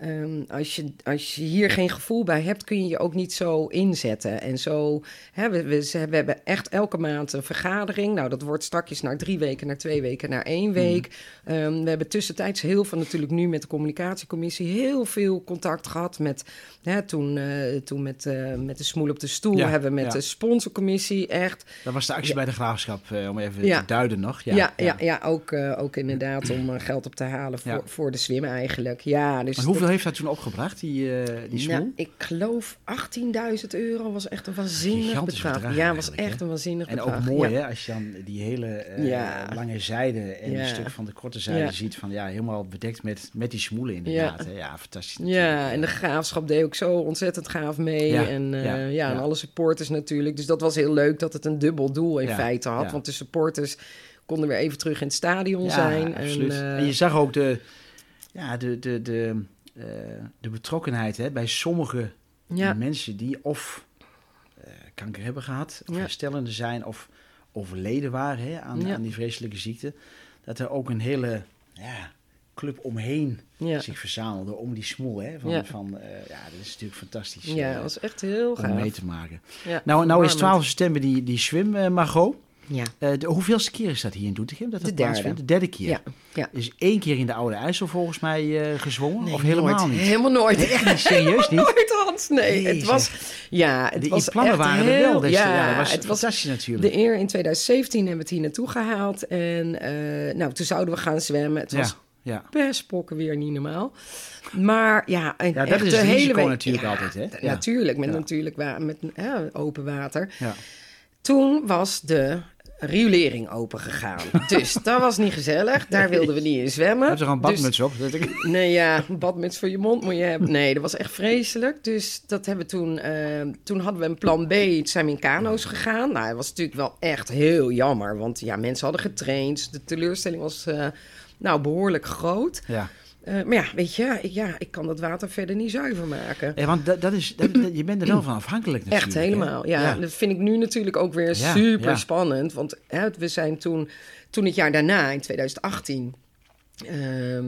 ehm, als je, als je hier geen gevoel bij hebt, kun je je ook niet zo inzetten. En zo, hè, we, we, ze- we hebben echt elke maand een vergadering. Nou, dat wordt straks naar drie weken, naar twee weken, naar één week. Ehm, we hebben tussentijds heel veel natuurlijk nu met de communicatiecommissie heel veel contact gehad met, hè, toen, eh, toen met, eh, met de smoel op de stoel, Ja, hebben we met ja. de sponsorcommissie echt Dat was de actie Ja. bij de graafschap, eh, om even te duiden nog. Ja, ja, ja, ook, ook inderdaad om geld op te halen voor, voor de swim eigenlijk. Ja, dus Maar hoeveel heeft dat toen opgebracht, die, eh die smoel? Nou, ik geloof 18.000 euro was echt een waanzinnig bedrag. Ja, was hè? echt een waanzinnig En bedrag. ook mooi, ja. hè, als je dan die hele eh, Ja. lange zijde en Ja. een stuk van de korte zijde Ja. ziet van ja, helemaal bedekt met, met die smoelen inderdaad. Ja, ja fantastisch. Ja, natuurlijk. en de graafschap deed ook zo ontzettend gaaf mee. Ja, en, eh, ja, ja, en ja. alle supporters natuurlijk. Dus dat was heel leuk dat het een dubbel doel in Ja, feite had. ja. Want de supporters konden weer even terug in het stadion Ja, zijn. absoluut. En, En, eh, je zag ook de, ja, de, de, de, eh, de betrokkenheid hè, bij sommige ja, mensen die of eh, kanker hebben gehad, of Ja. herstellende zijn, of overleden waren hè, aan, Ja. aan die vreselijke ziekte. Dat er ook een hele ja, club omheen zich verzamelde om die smoel. Hè, van, Ja. van, eh, ja, dat is natuurlijk fantastisch ja, dat was echt heel om mee gaaf. te maken. Nou, nou is verwarmend. 12 september die, die swim, Margot. Ja, Eh, de, hoeveelste keer is dat hier in Doetinchem? Dat De dat derde. De derde keer. ja, ja. Is één keer in de Oude IJssel volgens mij eh, gezwommen? Nee, of helemaal nooit. niet? Helemaal nooit. Nee, echt niet, serieus niet? Nooit, Hans. Nee, Jezus. het was... Ja, het was plannen waren er wel. destijds. Ja, ja, was het was fantastisch natuurlijk. de eer in 2017 hebben we het hier naartoe gehaald. En eh, nou, toen zouden we gaan zwemmen. Het was ja, best pokken weer niet normaal. Maar ja, en Ja, dat echt is de hele week- natuurlijk ja, altijd, hè? Ja. Natuurlijk, met, natuurlijk wa- met open water. ja. Toen was de riolering open gegaan. dus dat was niet gezellig. Daar wilden we niet in zwemmen. Heb er gewoon Dus- badmuts op? Dat ik... Nee, ja, een badmuts voor je mond moet je hebben. Nee, dat was echt vreselijk. Dus dat hebben we toen... eh, toen hadden we een plan B. Toen zijn we in kano's gegaan. Nou, dat was natuurlijk wel echt heel jammer. Want ja, mensen hadden getraind. De teleurstelling was eh, nou behoorlijk groot. Ja. Eh, maar ja, weet je, ik, ja, ik kan dat water verder niet zuiver maken. ja, want dat, dat is, dat, je bent er wel van afhankelijk natuurlijk. Echt helemaal. Ja, dat vind ik nu natuurlijk ook weer Ja, super ja. spannend. Want hè, we zijn toen, toen het jaar daarna, in 2018, ehm,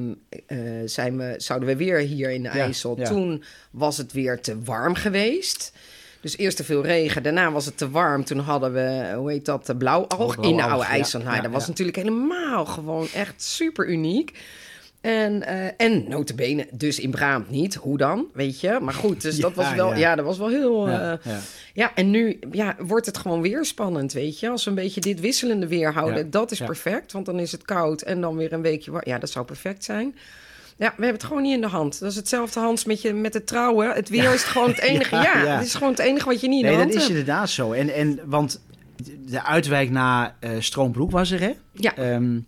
eh, zijn we, zouden we weer hier in de IJssel. Toen was het weer te warm geweest. Dus eerst te veel regen, daarna was het te warm. Toen hadden we, hoe heet dat, de blauwalg Oh, in de oude. IJssel. Ja, dat was natuurlijk helemaal gewoon echt super uniek. En, eh en notabene, dus in Braamt niet. Hoe dan, weet je? Maar goed, dus dat was wel, ja. ja. dat was wel heel... Ja, eh, ja. ja, en nu ja, wordt het gewoon weer spannend, weet je. Als we een beetje dit wisselende weer houden, dat is perfect. Want dan is het koud en dan weer een weekje. Ja, dat zou perfect zijn. Ja, we hebben het gewoon niet in de hand. Dat is hetzelfde, Hans, met, je, met het trouwen. Het weer is gewoon het enige. Ja, Ja, ja. het is gewoon het enige wat je niet in Nee, de dat hand is hebt. inderdaad zo. En, en, want de uitwijk naar eh, Stroombroek was er, hè? Ja. Ehm,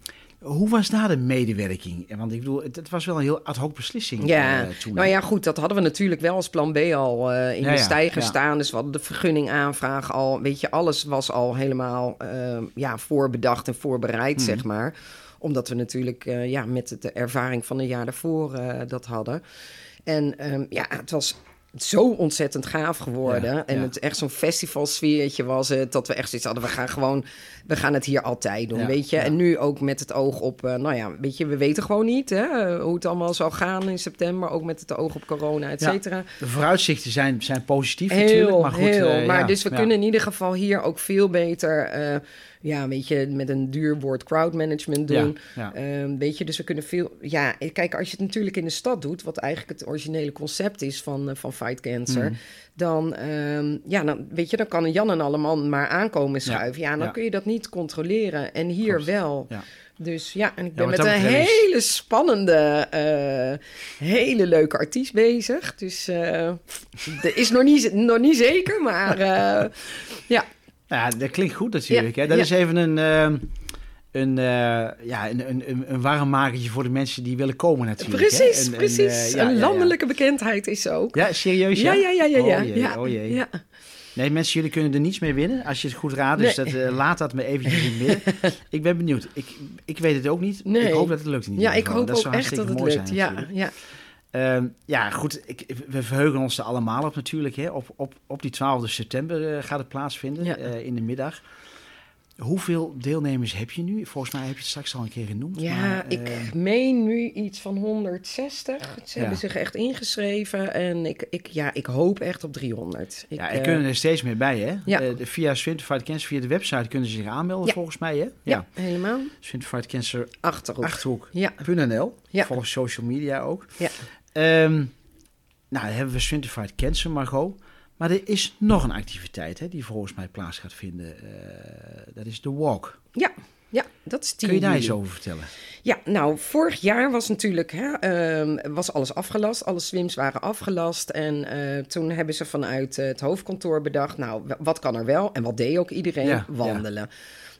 hoe was daar de medewerking? Want ik bedoel, het, het was wel een heel ad hoc beslissing Ja, eh, toen. nou ja, goed, dat hadden we natuurlijk wel als plan B al eh, in Ja, de stijger ja. staan. Dus we hadden de vergunning aanvraag al. Weet je, alles was al helemaal eh, ja, voorbedacht en voorbereid, Mhm. zeg maar. Omdat we natuurlijk ja, met de ervaring van een jaar daarvoor dat hadden. En ehm, ja, het was zo ontzettend gaaf geworden. Ja, en ja. het echt zo'n festivalsfeertje was het. Dat we echt zoiets hadden, we gaan gewoon, we gaan het hier altijd doen, Ja, weet je. En nu ook met het oog op, eh, nou ja, weet je, we weten gewoon niet hè, hoe het allemaal zal gaan in september. Ook met het oog op corona, et cetera. De vooruitzichten zijn, zijn positief natuurlijk. Maar goed, heel. eh, maar dus we kunnen in ieder geval hier ook veel beter, eh, ja, weet je, met een duur woord crowdmanagement doen. Ja, ja. Ehm, weet je, dus we kunnen veel. Ja, kijk, als je het natuurlijk in de stad doet, wat eigenlijk het originele concept is van, eh, van Fight Cancer, Mhm. dan, ehm, ja, dan weet je, dan kan een Jan en Alleman maar aankomen schuiven. Ja, dan kun je dat niet controleren. En hier Klopt. wel. Ja. Dus ja, en ik ben met een betreft hele spannende, eh, hele leuke artiest bezig. Dus dat is nog niet, nog niet zeker, maar ja. Ja, dat klinkt goed natuurlijk. Ja, hè? Dat ja. is even een, ehm, een, eh, ja, een, een, een, een warmmakertje voor de mensen die willen komen natuurlijk. hè? Precies, Een- een, precies. eh, ja, een landelijke bekendheid is ze ook. Ja, serieus? Ja, ja, ja, ja. ja. Oh jee, ja, oh jee. ja. Nee, mensen, jullie kunnen er niets mee winnen als je het goed raadt. Dus Nee. dat, eh, laat dat me eventjes in midden. ik ben benieuwd. Ik, ik weet het ook niet. Nee. Ik hoop dat het lukt in ieder Ja, ik hoop dat ook echt dat het mooi lukt. zijn Ja, natuurlijk. ja. Ehm, ja, goed. Ik, we verheugen ons er allemaal op natuurlijk. Hè. Op, op, op die 12 september eh, gaat het plaatsvinden Ja. eh, in de middag. Hoeveel deelnemers heb je nu? Volgens mij heb je het straks al een keer genoemd. Ja, maar, ik eh, meen nu iets van 160. Ze Ja. hebben zich echt ingeschreven. En ik, ik, ja, ik hoop echt op 300. Ik, ja, er kunnen er steeds meer bij, hè? Ja. Eh, via Swinterfight Cancer, via de website kunnen ze zich aanmelden, Ja. volgens mij, hè? ja, helemaal. Swinterfight Cancer Achterop. Achterhoek.nl. Ja. Ja. Volg social media ook. Ja. Ehm, nou, dan hebben we Swinterfight Cancer, Margot. Maar er is nog een activiteit hè, die volgens mij plaats gaat vinden. Eh, dat is de walk. Ja, ja, dat is 10 Kun je daar iets over vertellen? Ja, nou, vorig jaar was natuurlijk hè, ehm, was alles afgelast. Alle swims waren afgelast. En eh, toen hebben ze vanuit eh, het hoofdkantoor bedacht... nou, wat kan er wel? En wat deed ook iedereen? Ja, Wandelen.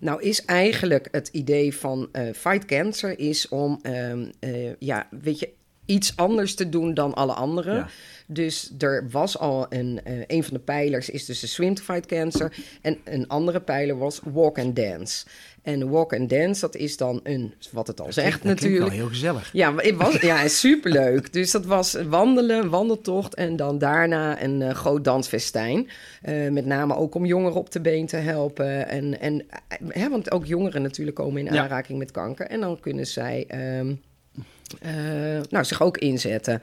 Nou is eigenlijk het idee van Fight Cancer... is om, ehm, eh, ja, weet je, iets anders te doen dan alle anderen. Ja. Dus er was al een, eh, een van de pijlers is dus de Swim to Fight Cancer. En een andere pijler was Walk and Dance. En Walk and Dance, dat is dan een, wat het al Dat zegt klinkt- natuurlijk. wel heel gezellig. Ja, maar het was ja, superleuk. Dus dat was wandelen, wandeltocht en dan daarna een eh, groot dansfestijn. Eh, met name ook om jongeren op de been te helpen. En, en, hè, want ook jongeren natuurlijk komen in Ja. aanraking met kanker. En dan kunnen zij ehm, eh, nou, zich ook inzetten.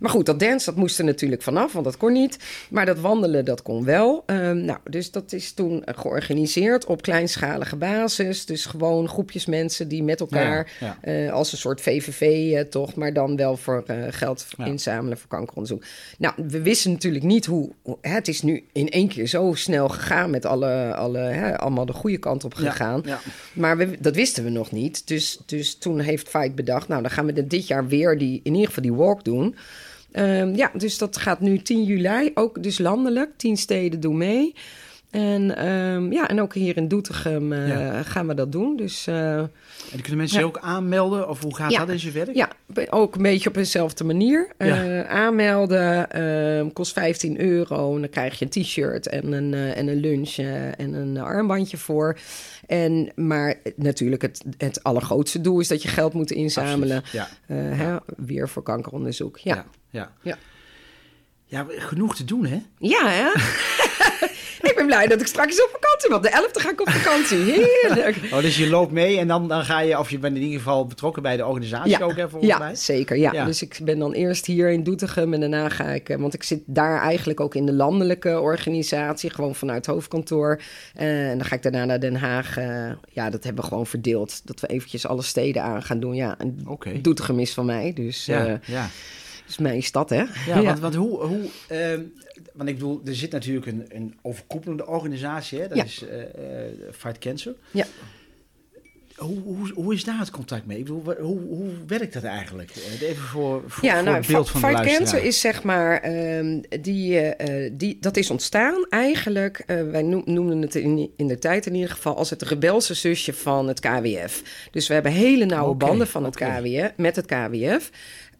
Maar goed, dat dance, dat moest er natuurlijk vanaf, want dat kon niet. Maar dat wandelen, dat kon wel. Ehm, nou, dus dat is toen georganiseerd op kleinschalige basis. Dus gewoon groepjes mensen die met elkaar... Ja, eh, als een soort VVV eh, toch, maar dan wel voor eh, geld Ja. inzamelen voor kankeronderzoek. Nou, we wisten natuurlijk niet hoe... het is nu in één keer zo snel gegaan met alle, alle, hè, allemaal de goede kant op gegaan. Maar we, dat wisten we nog niet. Dus, dus toen heeft Fight bedacht, nou dan gaan we dit jaar weer die, in ieder geval die walk doen. Ehm, ja, dus dat gaat nu 10 juli, ook dus landelijk. 10 steden doen mee. En, ehm, ja, en ook hier in Doetinchem eh, Ja. gaan we dat doen. Dus eh, En kunnen mensen Ja. zich ook aanmelden? Of hoe gaat Ja. dat in zijn werk? ja, ook een beetje op dezelfde manier. Eh, aanmelden ehm, kost 15 euro. En dan krijg je een t-shirt en een, en een lunch en een armbandje voor. En, maar natuurlijk, het, het allergrootste doel is dat je geld moet inzamelen. Hè, weer voor kankeronderzoek. Ja, Ja. Ja. Ja. Ja, genoeg te doen, hè? ja hè? ik ben blij dat ik straks op vakantie want De 11e ga ik op vakantie. Heerlijk. Oh, dus je loopt mee en dan, dan ga je, of je bent in ieder geval betrokken bij de organisatie ook, hè, volgens ja mij? zeker. Ja. Ja. Dus ik ben dan eerst hier in Doetinchem en daarna ga ik... eh, Want ik zit daar eigenlijk ook in de landelijke organisatie, gewoon vanuit het hoofdkantoor. Eh, en dan ga ik daarna naar Den Haag. eh, ja, dat hebben we gewoon verdeeld. Dat we eventjes alle steden aan gaan doen. Ja, en Oké. Doetinchem is van mij, dus Ja, ja. Is mijn stad, hè? Ja, want, want hoe... hoe ehm, want ik bedoel, er zit natuurlijk een, een overkoepelende organisatie, hè? Dat is eh, eh, Fight Cancer. Ja. Hoe, hoe, hoe is daar het contact mee? Ik bedoel, hoe, hoe werkt dat eigenlijk? Eh, Even voor, voor, Ja, voor nou, het beeld van de Fight luisteraar. Cancer is zeg maar, ehm, die, die, dat is ontstaan eigenlijk, eh, wij noem- noemden het in, in de tijd in ieder geval, als het rebelse zusje van het KWF. Dus we hebben hele nauwe banden van het. KWF, met het KWF.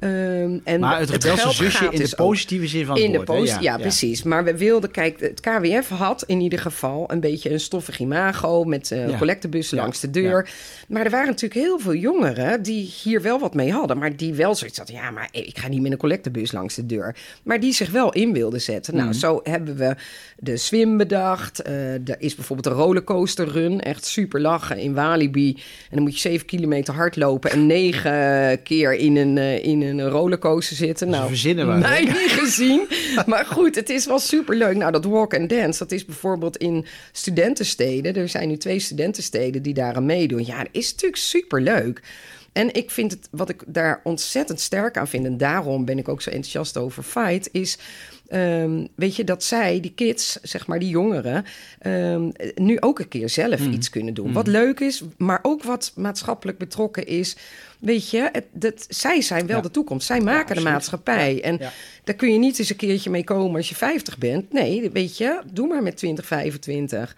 Ehm, en maar het rebelse geld zusje in de dus positieve zin van het in woord. post, ja, precies. Maar we wilden, kijk, het KWF had in ieder geval een beetje een stoffig imago met Ja. collectebussen Ja, langs de deur. Maar er waren natuurlijk heel veel jongeren die hier wel wat mee hadden, maar die wel zoiets hadden, ja, maar ik ga niet met een collectebus langs de deur. Maar die zich wel in wilden zetten. Mhm. Nou, zo hebben we de swim bedacht. Eh, er is bijvoorbeeld een rollercoaster run, echt super lachen in Walibi. En dan moet je zeven kilometer hardlopen en negen keer in een, eh, in een rollercoaster zitten. Nou, verzinnen hè? mij niet gezien. Maar goed, het is wel superleuk. Nou, dat walk and dance, dat is bijvoorbeeld in studentensteden. Er zijn nu twee studentensteden die daar aan meedoen. Ja, dat is natuurlijk superleuk. En ik vind het, wat ik daar ontzettend sterk aan vind... en daarom ben ik ook zo enthousiast over Fight... is, ehm, weet je, dat zij, die kids, zeg maar, die jongeren... ehm, nu ook een keer zelf iets kunnen doen. Wat leuk is, maar ook wat maatschappelijk betrokken is... Weet je, het, dat, zij zijn wel Ja. de toekomst. Zij maken de maatschappij. En daar kun je niet eens een keertje mee komen als je 50 bent. Nee, weet je, doe maar met 20, 25.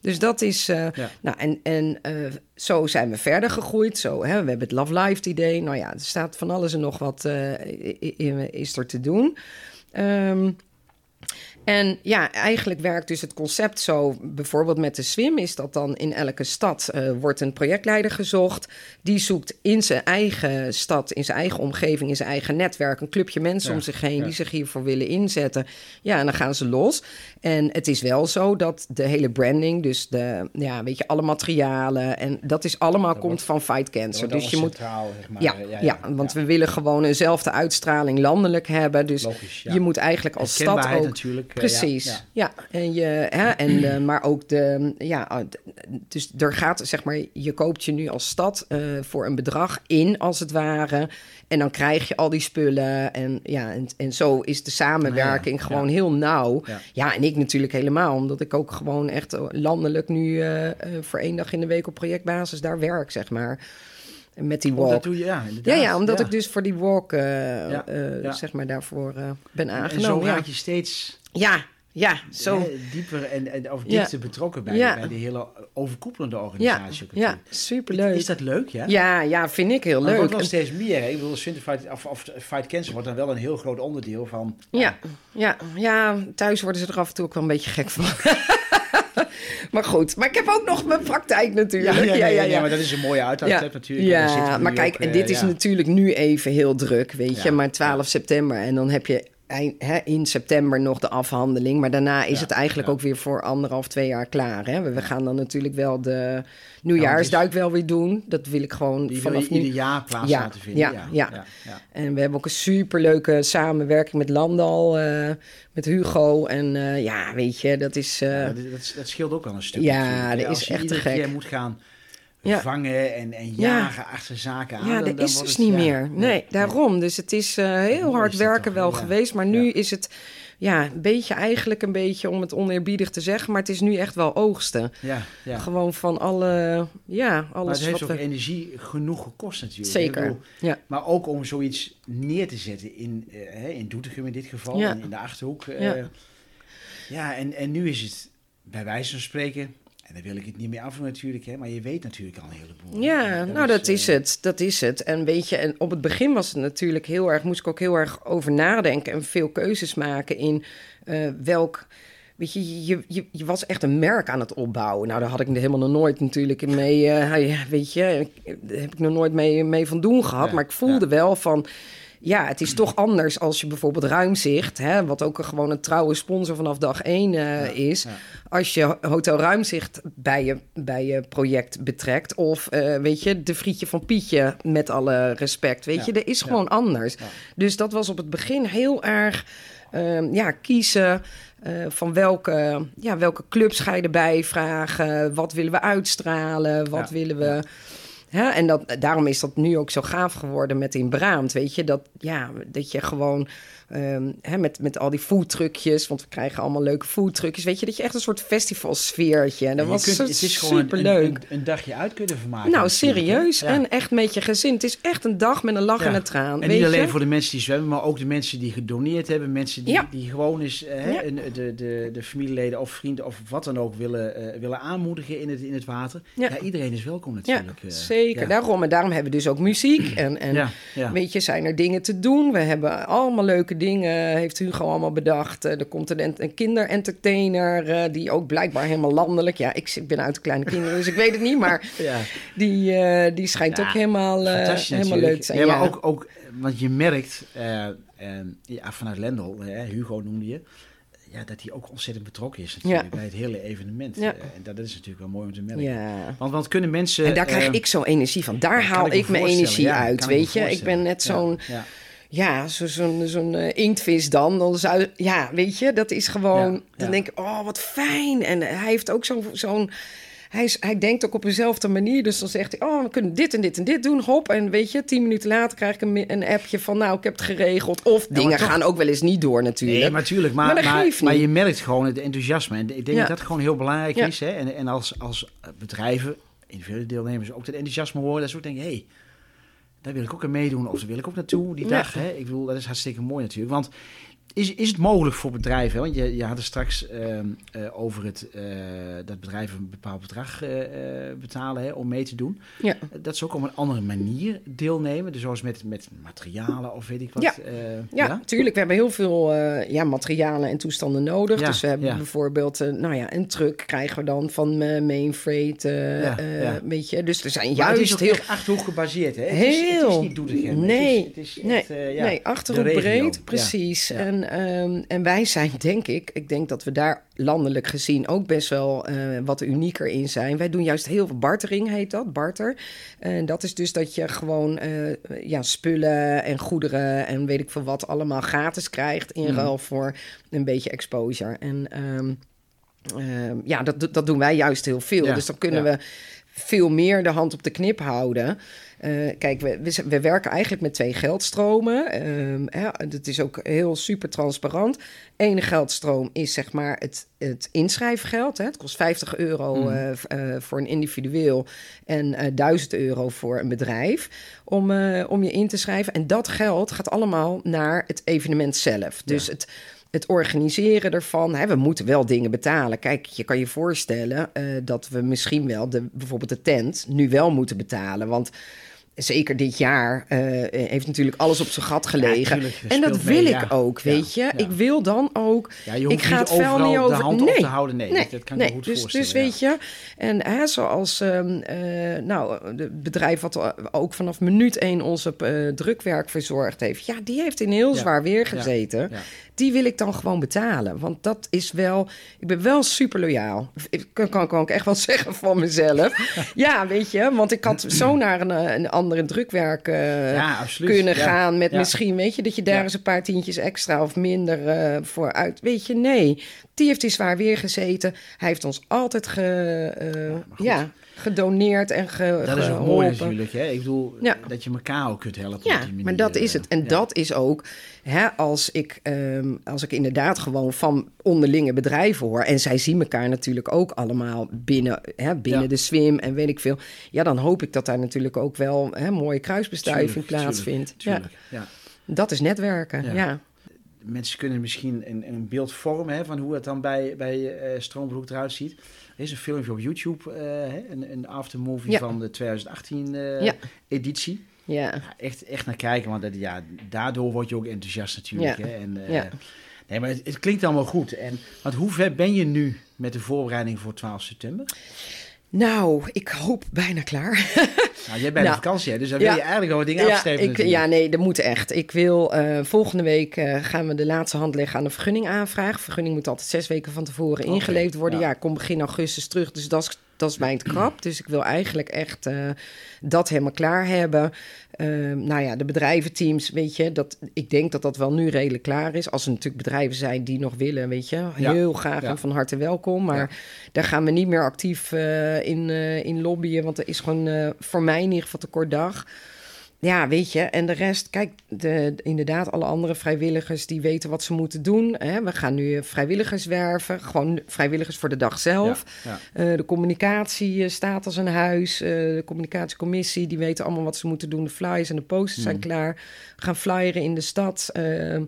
Dus dat is. eh, Ja. Nou, en, en eh, zo zijn we verder gegroeid. Zo, hè, we hebben het Love Life idee. Nou ja, er staat van alles en nog wat i- is er te doen. Ehm, en ja, eigenlijk werkt dus het concept zo. Bijvoorbeeld met de swim is dat dan in elke stad eh, wordt een projectleider gezocht. Die zoekt in zijn eigen stad, in zijn eigen omgeving, in zijn eigen netwerk een clubje mensen Ja, om zich heen ja. die zich hiervoor willen inzetten. Ja, en dan gaan ze los. En het is wel zo dat de hele branding, dus de, ja, weet je, alle materialen en dat is allemaal Dat komt van Fight Cancer. Dus je moet centraal, zeg maar. ja, ja, want we willen gewoon eenzelfde uitstraling landelijk hebben. Dus Logisch, je moet eigenlijk als stad ook... natuurlijk. Precies, ja. En je, hè, en, eh, maar ook de... Ja, d- dus er gaat, zeg maar, je koopt je nu als stad eh, voor een bedrag in, als het ware. En dan krijg je al die spullen. En, ja, en, en zo is de samenwerking ja, gewoon ja. heel nauw. Ja. En ik natuurlijk helemaal. Omdat ik ook gewoon echt landelijk nu eh, voor één dag in de week op projectbasis daar werk, zeg maar. Met die Oh, walk. dat doe je, ja, Ja, ja, omdat ik dus voor die walk, Ja, zeg maar, daarvoor ben En zo aangenomen. Ja. raak je steeds ja, ja, zo. hè, dieper en, en of Ja. dichter betrokken bij, Ja. bij die hele overkoepelende Ja, organisatie. ja, natuurlijk. superleuk. Is dat leuk, ja? Ja, ja, vind ik heel Maar het leuk. wordt wel En- steeds meer. Hè? Ik bedoel, Swinterfight, of, of Fight Cancer wordt dan wel een heel groot onderdeel van... Ja, ja, ja, thuis worden ze er af en toe ook wel een beetje gek van. maar goed, maar ik heb ook nog mijn praktijk Ja, natuurlijk. ja, ja, ja, maar dat is een mooie uitlaatklep natuurlijk. Ja, maar kijk, en eh, dit is ja. natuurlijk nu even heel druk, weet je. Ja, Maar 12 september en dan heb je in september nog de afhandeling. Maar daarna is Ja, het eigenlijk ja. ook weer voor anderhalf, twee jaar klaar. Hè? We, gaan dan natuurlijk wel de nieuwjaarsduik wel weer doen. Dat wil ik gewoon Die vanaf nu. ieder jaar plaats Ja, laten vinden. ja, Ja. En we hebben ook een superleuke samenwerking met Landal, eh, met Hugo. En eh, ja, weet je, dat is... Ja, dat, dat, dat scheelt ook wel een stuk. Ja, dat is echt te iedere gek. keer moet gaan Ja. vangen en, en Ja. jagen achter zaken aan. Ja, dan- dat is dus het- niet ja, meer. Nee, daarom. Dus het is eh, heel hard is werken toch, wel ja. geweest. Maar nu Ja. is het ja, een beetje eigenlijk een beetje om het oneerbiedig te zeggen. Maar het is nu echt wel oogsten. Ja, ja. Gewoon van alle, ja, Maar alles het heeft wat ook we... energie genoeg gekost natuurlijk. Zeker, bedoel, ja. Maar ook om zoiets neer te zetten in, hè, in Doetinchem in dit geval, Ja. in, in de Achterhoek. eh, Ja. ja, en, en nu is het bij wijze van spreken, en daar wil ik het niet meer afdoen natuurlijk, hè, maar je weet natuurlijk al een heleboel. Ja, nou dat is eh, het. Dat is het. En weet je, en op het begin was het natuurlijk heel erg, moest ik ook heel erg over nadenken en veel keuzes maken in eh, welk. Weet je, je, je, je was echt een merk aan het opbouwen. Nou, daar had ik helemaal nog nooit natuurlijk mee, eh, weet je, daar heb ik nog nooit mee, mee van doen gehad. Ja, maar ik voelde ja. wel van, ja, het is toch anders als je bijvoorbeeld Ruimzicht, hè, wat ook een, gewoon een trouwe sponsor vanaf dag één eh, is. ja. Als je Hotel Ruimzicht bij je, bij je project betrekt. Of eh, weet je, de frietje van Pietje, met alle respect. Weet Ja, je, dat is gewoon anders. Dus dat was op het begin heel erg ehm, ja, kiezen. eh, van welke, ja, welke clubs ga je erbij vragen? Wat willen we uitstralen? Wat Ja, willen we... ja. Hè? En dat, daarom is dat nu ook zo gaaf geworden met In Braamd. Weet je, dat, ja, dat je gewoon ehm, hè, met, met al die foodtruckjes, want we krijgen allemaal leuke foodtruckjes. Weet je, dat je echt een soort festivalsfeertje. En dat was kunt- het is gewoon een, superleuk. een, een dagje uit kunnen vermaken. nou, serieus. Ja. En echt met je gezin. Het is echt een dag met een lach Ja. en een traan. En weet niet alleen je? voor de mensen die zwemmen, maar ook de mensen die gedoneerd hebben. Mensen die, Ja. die gewoon eens eh, hè, Ja. een- de, de, de familieleden of vrienden of wat dan ook willen, eh, willen aanmoedigen in het, in het water. Ja. Ja. iedereen is welkom Ja, natuurlijk. eh. zeker. Zeker. Ja. Daarom, en daarom hebben we dus ook muziek. En, en Ja, ja. weet je, zijn er dingen te doen. We hebben allemaal leuke dingen, heeft Hugo allemaal bedacht. Eh, er komt een, een kinderentertainer, eh, die ook blijkbaar helemaal landelijk... Ja, ik, ik ben uit de kleine kinderen, dus ik weet het niet. Maar Ja. die, eh, die schijnt Ja, ook helemaal, helemaal leuk te zijn. Nee, maar ja. ook, ook, want je merkt, ja, vanuit Lendel, hè, Hugo noemde je, ja, dat hij ook ontzettend betrokken is natuurlijk Ja. bij het hele evenement. Ja. Eh, en dat is natuurlijk wel mooi om te merken. ja. Want, want kunnen mensen... En daar krijg eh, ik zo'n energie van. Daar haal ik mijn energie uit, weet je. Ik ben net zo'n... Ja, Ja, zo- zo'n zo'n eh, inktvis dan. dan zou, ja, weet je, dat is gewoon... Ja, Dan ja. denk ik, oh, wat fijn. En hij heeft ook zo'n... zo'n hij, is, hij denkt ook op dezelfde manier. Dus dan zegt hij, oh, we kunnen dit en dit en dit doen. Hop, en weet je, tien minuten later krijg ik een, een appje van... nou, ik heb het geregeld. Of maar dingen toch- gaan ook wel eens niet door natuurlijk. Nee, maar natuurlijk. Maar, Maar maar, je merkt gewoon het enthousiasme. En ik denk Ja. dat dat gewoon heel belangrijk Ja. is. Hè? En, en als, als bedrijven, individuele deelnemers, ook dat enthousiasme horen. Dat ze ook denken, hé, hey, daar wil ik ook aan meedoen. Of daar wil ik ook naartoe die Ja. dag. Hè? Ik bedoel, dat is hartstikke mooi natuurlijk. Want is, is het mogelijk voor bedrijven, want je, je had het straks ehm, eh, over het, eh, dat bedrijven een bepaald bedrag eh, betalen hè, om mee te doen. Ja. Dat ze ook op een andere manier deelnemen. Dus zoals met, met materialen of weet ik wat. Ja. eh, Ja, tuurlijk. We hebben heel veel ja, materialen en toestanden nodig. Ja, dus we hebben ja. bijvoorbeeld, nou ja, een truck krijgen we dan van Main Freight. Ja, ja. Weet je, dus er zijn Maar het is juist heel... Achterhoek gebaseerd, hè? Het is, het is Heel. niet Doetinchem. Nee, het is, het is nee, echt, ja, nee, regio. breed, Ja. precies. Ja. En, ehm, en wij zijn, denk ik, ik denk dat we daar landelijk gezien ook best wel eh, wat unieker in zijn. Wij doen juist heel veel bartering, heet dat, barter. En dat is dus dat je gewoon eh, ja, spullen en goederen en weet ik veel wat allemaal gratis krijgt in Mhm. ruil voor een beetje exposure. En ehm, ehm, ja, dat, dat doen wij juist heel veel. Ja, Dus dan kunnen ja. we veel meer de hand op de knip houden. Eh, kijk, we, we, we werken eigenlijk met twee geldstromen. Ehm ja, het is ook heel super transparant. Ene geldstroom is zeg maar het, het inschrijfgeld. Hè. Het kost 50 euro Mhm. eh, eh, voor een individueel en eh 1000 euro voor een bedrijf om, om je in te schrijven. En dat geld gaat allemaal naar het evenement zelf. Dus het, het organiseren ervan. Hè, we moeten wel dingen betalen. Kijk, je kan je voorstellen eh, dat we misschien wel de, bijvoorbeeld de tent nu wel moeten betalen. Want zeker dit jaar eh, heeft natuurlijk alles op zijn gat gelegen. en dat wil mee, ik ja. ook, weet je. Ik wil dan ook... Ik ga niet het vuil overal niet over... de hand nee. op te houden. Nee, dat, dat kan ik nee. me goed dus, voorstellen. Dus weet je, en hè, zoals ehm, eh, nou, het bedrijf wat eh, ook vanaf minuut één onze eh, drukwerk verzorgd heeft... ja, die heeft in heel zwaar weer gezeten. Die wil ik dan gewoon betalen. Want dat is wel... Ik ben wel super loyaal. Ik kan, kan, kan ik echt wel zeggen van mezelf. ja, weet je. Want ik had zo naar een, eh, een andere drukwerk Ja, absoluut. kunnen gaan. Met misschien, weet je, dat je daar eens een paar tientjes extra of minder eh, voor uit. Weet je, nee. Die heeft die zwaar weer gezeten. Hij heeft ons altijd ge, eh, ja, gedoneerd en ge, Dat is ook mooi natuurlijk. Hè? Ik bedoel, Ja. dat je elkaar ook kunt helpen. op Ja, die manier. maar dat is het. En Ja. dat is ook, hè, als, ik, ehm, als ik inderdaad gewoon van onderlinge bedrijven hoor... en zij zien elkaar natuurlijk ook allemaal binnen, hè, binnen Ja. de swim en weet ik veel... ja, dan hoop ik dat daar natuurlijk ook wel hè, mooie kruisbestuiving plaatsvindt. Tuurlijk, tuurlijk. Ja. Ja, dat is netwerken, Ja. Mensen kunnen misschien een, een beeld vormen hè, van hoe het dan bij, bij eh Stroombroek eruit ziet. Er is een filmpje op YouTube, eh, hè, een, een aftermovie Ja. van de 2018 eh, Ja. editie. ja. Ja, echt, echt naar kijken, want dat, ja, daardoor word je ook enthousiast natuurlijk. Ja. Hè? En. Nee, maar het, het klinkt allemaal goed. En, want hoe ver ben je nu met de voorbereiding voor 12 september? Nou, ik hoop bijna klaar. Nou, jij bent Nou, op vakantie, hè, dus dan wil je eigenlijk al wat dingen Ja, ik, ja, nee, dat moet echt. Ik wil eh, volgende week eh, gaan we de laatste hand leggen aan de vergunning aanvraag. Vergunning moet altijd zes weken van tevoren ingeleverd worden. ja. Ja, ik kom begin augustus terug, dus dat is, dat is mijn krap. Dus ik wil eigenlijk echt eh, dat helemaal klaar hebben. Ehm, nou ja, de bedrijventeams, weet je, dat, ik denk dat dat wel nu redelijk klaar is. Als er natuurlijk bedrijven zijn die nog willen, weet je, Ja, heel graag ja. en van harte welkom. Maar Ja. daar gaan we niet meer actief eh, in, eh, in lobbyen, want er is gewoon voor mij in ieder geval te kort dag. Ja, weet je, en de rest, kijk, de, inderdaad, alle andere vrijwilligers die weten wat ze moeten doen. Hè. We gaan nu vrijwilligers werven, gewoon vrijwilligers voor de dag zelf. Ja, Eh, de communicatie eh, staat als een huis. Eh, de communicatiecommissie, die weten allemaal wat ze moeten doen. De flyers en de posters zijn Mhm. klaar. We gaan flyeren in de stad. Ehm,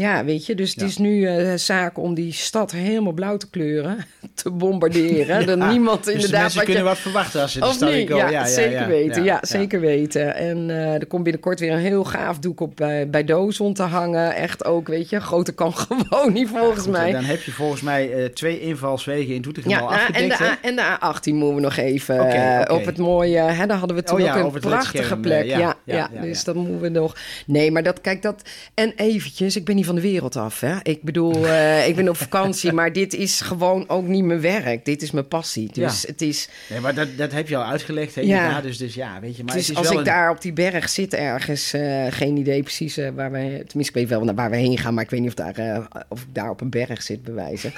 Ja, weet je, dus het Ja. is nu eh zaak om die stad helemaal blauw te kleuren, te bombarderen. Dat niemand Dus de inderdaad... mensen wat je- kunnen wat verwachten als ze de stad komen. Ja, zeker weten. Ja, zeker weten. En eh, er komt binnenkort weer een heel gaaf doek op bij, bij Dozon te hangen. Echt ook, weet je, grote kan gewoon niet volgens Goed, mij. Dan heb je volgens mij eh, twee invalswegen in Doetinchem Ja, al nou, en, afgedekt. de hè? A, en de A18 moeten we nog even op het mooie. Hè, daar hadden we toen Oh ja, ook een prachtige plek. ja, ja, ja, ja, ja, dus ja. dat moeten we nog. Nee, maar dat, kijk dat. En eventjes, ik ben niet van de wereld af. Hè. Ik bedoel, eh, ik ben op vakantie, maar dit is gewoon ook niet mijn werk. Dit is mijn passie. Dus Ja. het is. Nee, maar dat, dat heb je al uitgelegd. Hè? Ja. Dus, dus ja, weet je. Maar Dus het is als wel ik een- daar op die berg zit ergens, eh, geen idee precies eh, waar we... Tenminste, ik weet wel naar waar we heen gaan, maar ik weet niet of, daar, of ik daar op een berg zit, bewijzen.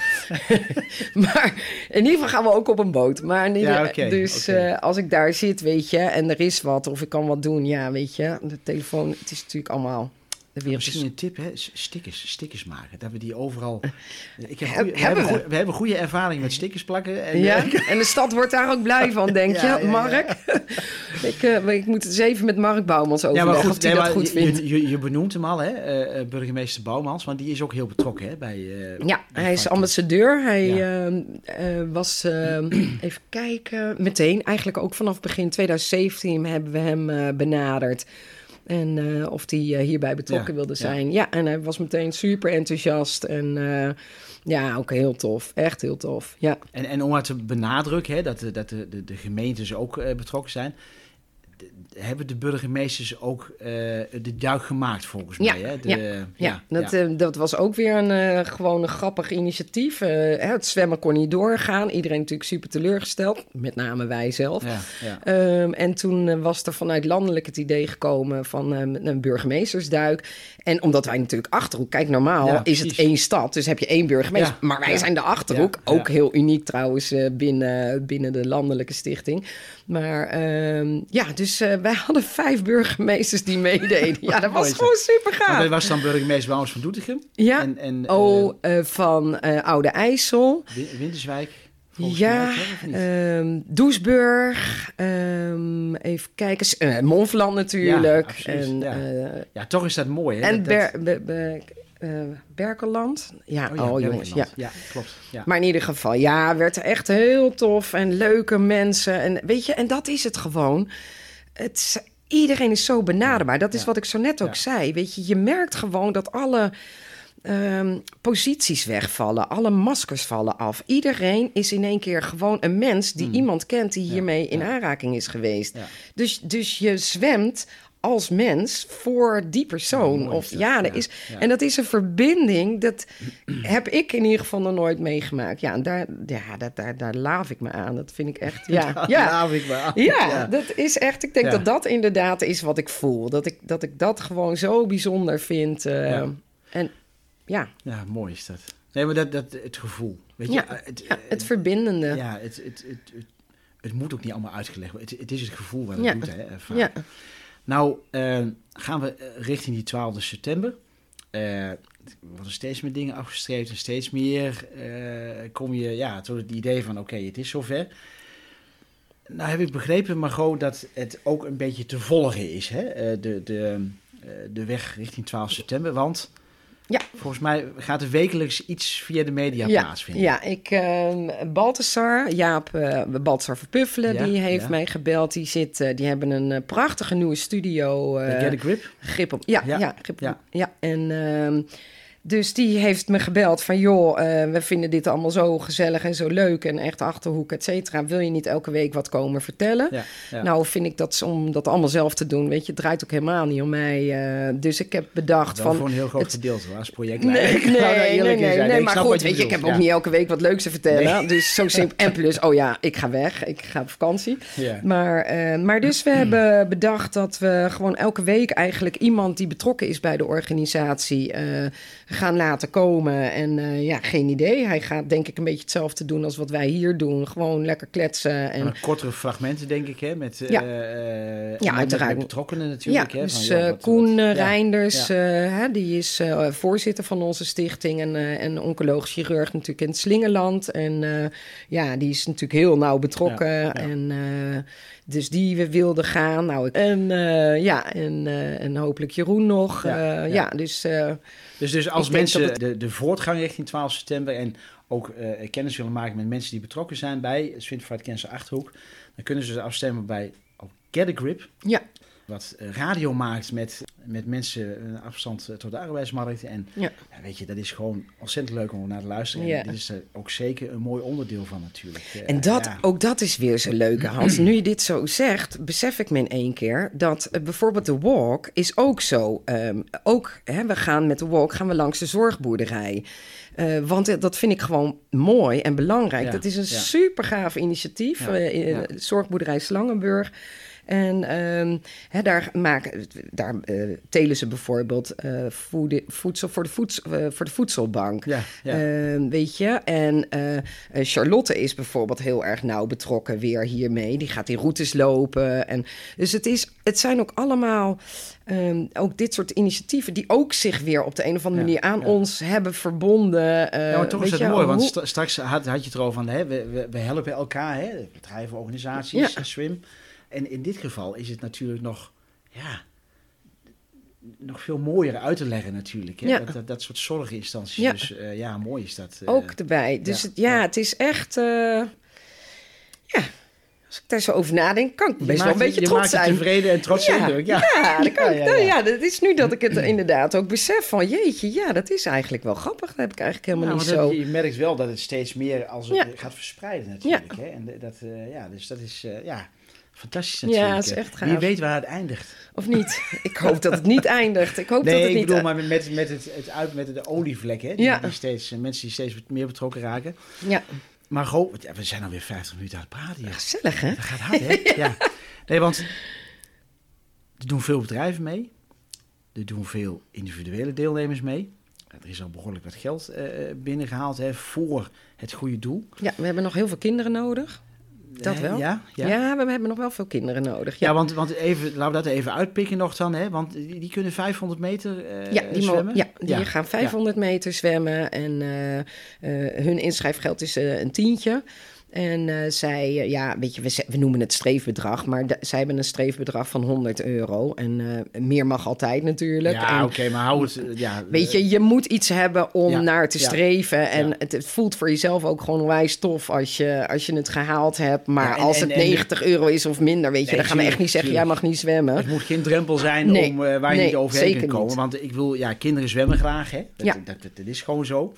maar in ieder geval gaan we ook op een boot. Maar in ieder- Ja, dus als ik daar zit, weet je, en er is wat, of ik kan wat doen, ja, weet je. De telefoon, het is natuurlijk allemaal... Misschien een tip, hè? Stickers, stickers maken. Dat we die overal. Ik heb goeie- we, hebben hebben we? goeie- we hebben goede ervaring met stickers plakken. En, Ja, eh, en de stad wordt daar ook blij van, denk je, Ja, ja, ja. Mark? ik, eh, ik moet het eens even met Mark Bouwmans ja, overleggen maar of goed, hij dat goed je- vindt. Je, je, je benoemt hem al, hè? eh, eh, burgemeester Bouwmans, want die is ook heel betrokken hè, bij. eh, Ja, bij hij is ambassadeur. Hij ehm, eh, was, ehm, even kijken, meteen, eigenlijk ook vanaf begin 2017 hebben we hem eh, benaderd. En eh, of hij eh, hierbij betrokken Ja, wilde zijn. Ja. en hij was meteen super enthousiast. En eh, ja, ook heel tof. Echt heel tof. Ja, En, en om maar te benadrukken hè, dat, de, dat de, de, de gemeentes ook betrokken zijn. Hebben de burgemeesters ook eh, de duik gemaakt volgens Ja, mij. Hè? De, ja, Ja, dat, eh, dat was ook weer een, eh, gewoon een grappig initiatief. Hè, het zwemmen kon niet doorgaan. Iedereen natuurlijk super teleurgesteld. Met name wij zelf. Ehm, en toen was er vanuit landelijk het idee gekomen van een burgemeestersduik. En omdat wij natuurlijk Achterhoek... Kijk, normaal Ja, is het één stad, dus heb je één burgemeester. Ja, maar wij ja. zijn de Achterhoek. Ook heel uniek trouwens eh, binnen, binnen de landelijke stichting. Maar ehm, ja, dus eh, wij hadden vijf burgemeesters die meededen. Ja, dat was gewoon super gaaf. dat was dan burgemeester Bouwens van Doetinchem. Ja, En, en oh, eh, van Oude IJssel. Win- Winterswijk. Ja, mij ehm Doesburg, ehm, even kijken, Montferland natuurlijk. Ja, en ja. eh, ja, toch is dat mooi. Hè? en dat- Ber, Be- Be- eh, Berkeland. Ja, Oh oh, ja, jongens, ja. Ja, klopt. Ja. Maar in ieder geval, ja, werd echt heel tof en leuke mensen. En weet je, en dat is het gewoon. Het, iedereen is zo benaderbaar. Dat is wat ik zo net ook zei. Weet je, je merkt gewoon dat alle ehm, posities wegvallen. Alle maskers vallen af. Iedereen is in één keer gewoon een mens die iemand kent die Hmm. Ja, hiermee in ja. aanraking is geweest. Ja. Dus, dus je zwemt als mens voor die persoon. Ja, of dat. ja, Ja, is, ja. en dat is een verbinding. Dat heb ik in ieder geval nog nooit meegemaakt. Ja, en daar, ja daar, daar, daar laaf ik me aan. Dat vind ik echt. Ja, ja. Laaf ik maar aan. Ja, dat is echt. Ik denk dat dat inderdaad is wat ik voel. Dat ik dat, ik dat gewoon zo bijzonder vind. eh, Ja. En ja, Ja, mooi is dat. Nee, maar dat, dat, het gevoel. Weet je, ja, eh, het, ja, het verbindende. Ja, het, het, het, het, het moet ook niet allemaal uitgelegd worden. Het, het is het gevoel wat het Ja. doet. Hè, vaak. ja. Nou, eh, gaan we eh, richting die 12 september. Eh, er worden steeds meer dingen afgestreept en steeds meer eh, kom je ja, tot het idee van oké, het is zover. Nou heb ik begrepen, Margot, dat het ook een beetje te volgen is, hè? eh, de, de, eh, de weg richting 12 september. Want Ja. volgens mij gaat er wekelijks iets via de media Ja, plaatsvinden. ja, ik, ehm Balthasar, Jaap uh, Balthasar Verpuffelen, Ja, die heeft ja. mij gebeld. Die, zit, eh, die hebben een eh, prachtige nieuwe studio. eh, Get a grip. grip op. Ja, ja, Ja, grip op. ja. Ja, en ehm, dus die heeft me gebeld van... joh, eh, we vinden dit allemaal zo gezellig en zo leuk... en echt Achterhoek, et cetera. Wil je niet elke week wat komen vertellen? Ja, ja. Nou, vind ik dat om dat allemaal zelf te doen. Weet je, het draait ook helemaal niet om mij. eh, dus ik heb bedacht Wel van... voor een heel groot het- gedeelte hoor, als Nee, projectleider. nee, nee, nee, nee, maar goed, weet je, ik heb ook niet elke week wat leuks te vertellen. Dus zo simpel. En plus, oh ja, ik ga weg, ik ga op vakantie. Maar, eh, maar dus we hebben bedacht dat we gewoon elke week eigenlijk iemand die betrokken is bij de organisatie gaan laten komen. En eh, ja, geen idee. Hij gaat denk ik een beetje hetzelfde doen als wat wij hier doen. Gewoon lekker kletsen. En Maar kortere fragmenten, denk ik, hè? Met, eh, Ja. eh, en Ja, uiteraard. Met betrokkenen natuurlijk. ja, hè? dus van, joh, eh, wat- Koen wat- eh. Reinders, Ja. eh, hè, die is eh, voorzitter van onze stichting en, eh en oncoloog chirurg natuurlijk in het Slingerland. En eh, ja, die is natuurlijk heel nauw betrokken. Ja, ja. En eh, dus die we wilden gaan. Nou, en eh, ja, en, eh, en hopelijk Jeroen nog. Ja, Ja, ja. ja. dus eh, Dus, dus als mensen het- de, de voortgang richting 12 september en ook eh, kennis willen maken met mensen die betrokken zijn bij Swinterfight Cancer Achterhoek, dan kunnen ze afstemmen bij op Get a Grip. Ja. Wat eh, radio maakt met, met mensen een afstand eh, tot de arbeidsmarkt. En Ja. ja, weet je, dat is gewoon ontzettend leuk om naar te luisteren. Ja. En dit is er ook zeker een mooi onderdeel van natuurlijk. Eh, En dat, ja. ook dat is weer zo leuk, Hans. Nu je dit zo zegt, besef ik me in één keer dat eh, bijvoorbeeld de walk is ook zo. Ehm, ook, hè, we gaan met de walk gaan we langs de zorgboerderij. Eh, want eh, dat vind ik gewoon mooi en belangrijk. Dat is een super gaaf initiatief. Eh, zorgboerderij Slangenburg. En ehm, daar, maken, daar eh, telen ze bijvoorbeeld eh, voedsel voor de, eh, voor de voedselbank. Ja, ja. Ehm, weet je, en Charlotte is bijvoorbeeld heel erg nauw betrokken weer hiermee. Die gaat die routes lopen. En, dus het, is, het zijn ook allemaal ehm, ook dit soort initiatieven die ook zich weer op de een of andere Ja, manier aan ons hebben verbonden. Ja, maar toch is je, mooi, want hoe- straks had, had je het erover van, hè, we, we, we helpen elkaar, hè, bedrijven, organisaties, swim. En in dit geval is het natuurlijk nog, ja, nog veel mooier uit te leggen natuurlijk. Hè? Ja. Dat, dat, dat soort zorginstanties, Ja. dus eh, ja, mooi is dat. eh. ook erbij. Dus ja, het, ja, het is echt. eh, ja, als ik daar zo over nadenk, kan ik best wel een beetje je trots maakt je zijn. tevreden en trots ja, indruk. ja. Ja, dat kan ik. ja, nou ja. dat is nu dat ik het inderdaad ook besef van jeetje, ja, dat is eigenlijk wel grappig. Dat heb ik eigenlijk helemaal Ja, niet zo. dat- je merkt wel dat het steeds meer als het gaat verspreiden natuurlijk. Hè? En dat, ja, dus dat is ja, fantastisch Ja, natuurlijk. het is echt gaaf. Wie weet waar het eindigt. Of niet? Ik hoop dat het niet eindigt. Ik hoop dat Nee, het ik niet. bedoel maar met, met, het, het uit met de olievlek, hè? Die, Ja. die steeds, eh, mensen die steeds meer betrokken raken. Ja, Maar ja, we zijn alweer 50 minuten aan het praten hier. gezellig hè? Dat gaat hard, hè? ja. Nee, want er doen veel bedrijven mee. Er doen veel individuele deelnemers mee. Er is al behoorlijk wat geld eh, binnengehaald hè, voor het goede doel. Ja, we hebben nog heel veel kinderen nodig. Dat wel. Ja, Ja, ja. we hebben nog wel veel kinderen nodig. Ja, Ja, want, want even, laten we dat even uitpikken nog dan, hè? Want die, die kunnen 500 meter eh ja, die, zwemmen. ja, die gaan 500 meter zwemmen en eh, eh, hun inschrijfgeld is een tientje. En eh, zij, eh, ja, weet je, we, noemen het streefbedrag, maar zij hebben een streefbedrag van 100 euro. En eh, meer mag altijd natuurlijk. Ja, oké, maar hou het... Ja, Weet je, je moet iets hebben om Ja, naar te ja, streven. En ja. het, het voelt voor jezelf ook gewoon onwijs tof als je, als je het gehaald hebt. Maar en- als en- het en- 90 euro is of minder, weet je, Nee, dan gaan we echt niet zeggen, jij mag niet zwemmen. Het moet geen drempel zijn Nee, om, waar je nee, niet overheen kunt komen. niet. Want ik wil, ja, kinderen zwemmen graag, hè? Dat, dat, dat is gewoon zo.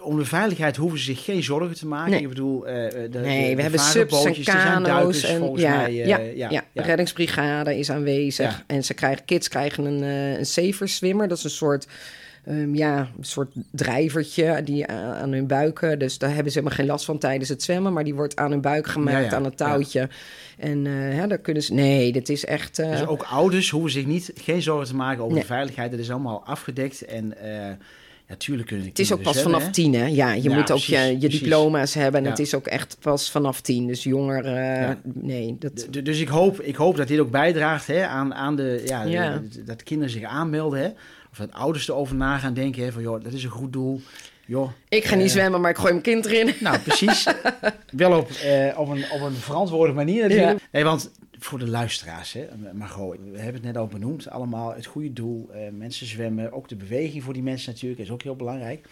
Om de veiligheid hoeven ze zich geen zorgen te maken. Nee. Ik bedoel, eh, de, Nee, de we hebben subs en er kano's. duikers, En, volgens ja, mij. eh, ja, ja, ja, ja. de reddingsbrigade is aanwezig. En ze krijgen, kids krijgen een, eh een safer swimmer. Dat is een soort, ehm, ja, een soort drijvertje die aan, aan hun buiken. Dus daar hebben ze helemaal geen last van tijdens het zwemmen. Maar die wordt aan hun buik gemaakt, Ja, ja, aan het touwtje. En eh, hè, daar kunnen ze... Nee, dit is echt... Dus ook ouders hoeven zich niet, geen zorgen te maken over Nee. de veiligheid. Dat is allemaal afgedekt. En eh natuurlijk kunnen Het is ook pas vanaf zwemmen, hè. tien, hè? Ja, je Ja, moet ook je, precies, je precies. diploma's hebben. En Ja. het is ook echt pas vanaf tien. Dus jonger, eh, Ja. nee. Dat, D- Dus ik hoop, ik hoop dat dit ook bijdraagt hè, aan, aan de, ja, Ja. de- dat kinderen zich aanmelden. Hè, of dat ouders erover na gaan denken. Hè, van, joh, dat is een goed doel. Joh, ik ga niet eh, zwemmen, maar ik gooi mijn kind erin. Nou, precies. Wel op, eh, op, een, op een verantwoorde manier natuurlijk. Nee, want voor de luisteraars, hè, Margot, we hebben het net al benoemd. Allemaal het goede doel. eh, mensen zwemmen. Ook de beweging voor die mensen natuurlijk is ook heel belangrijk.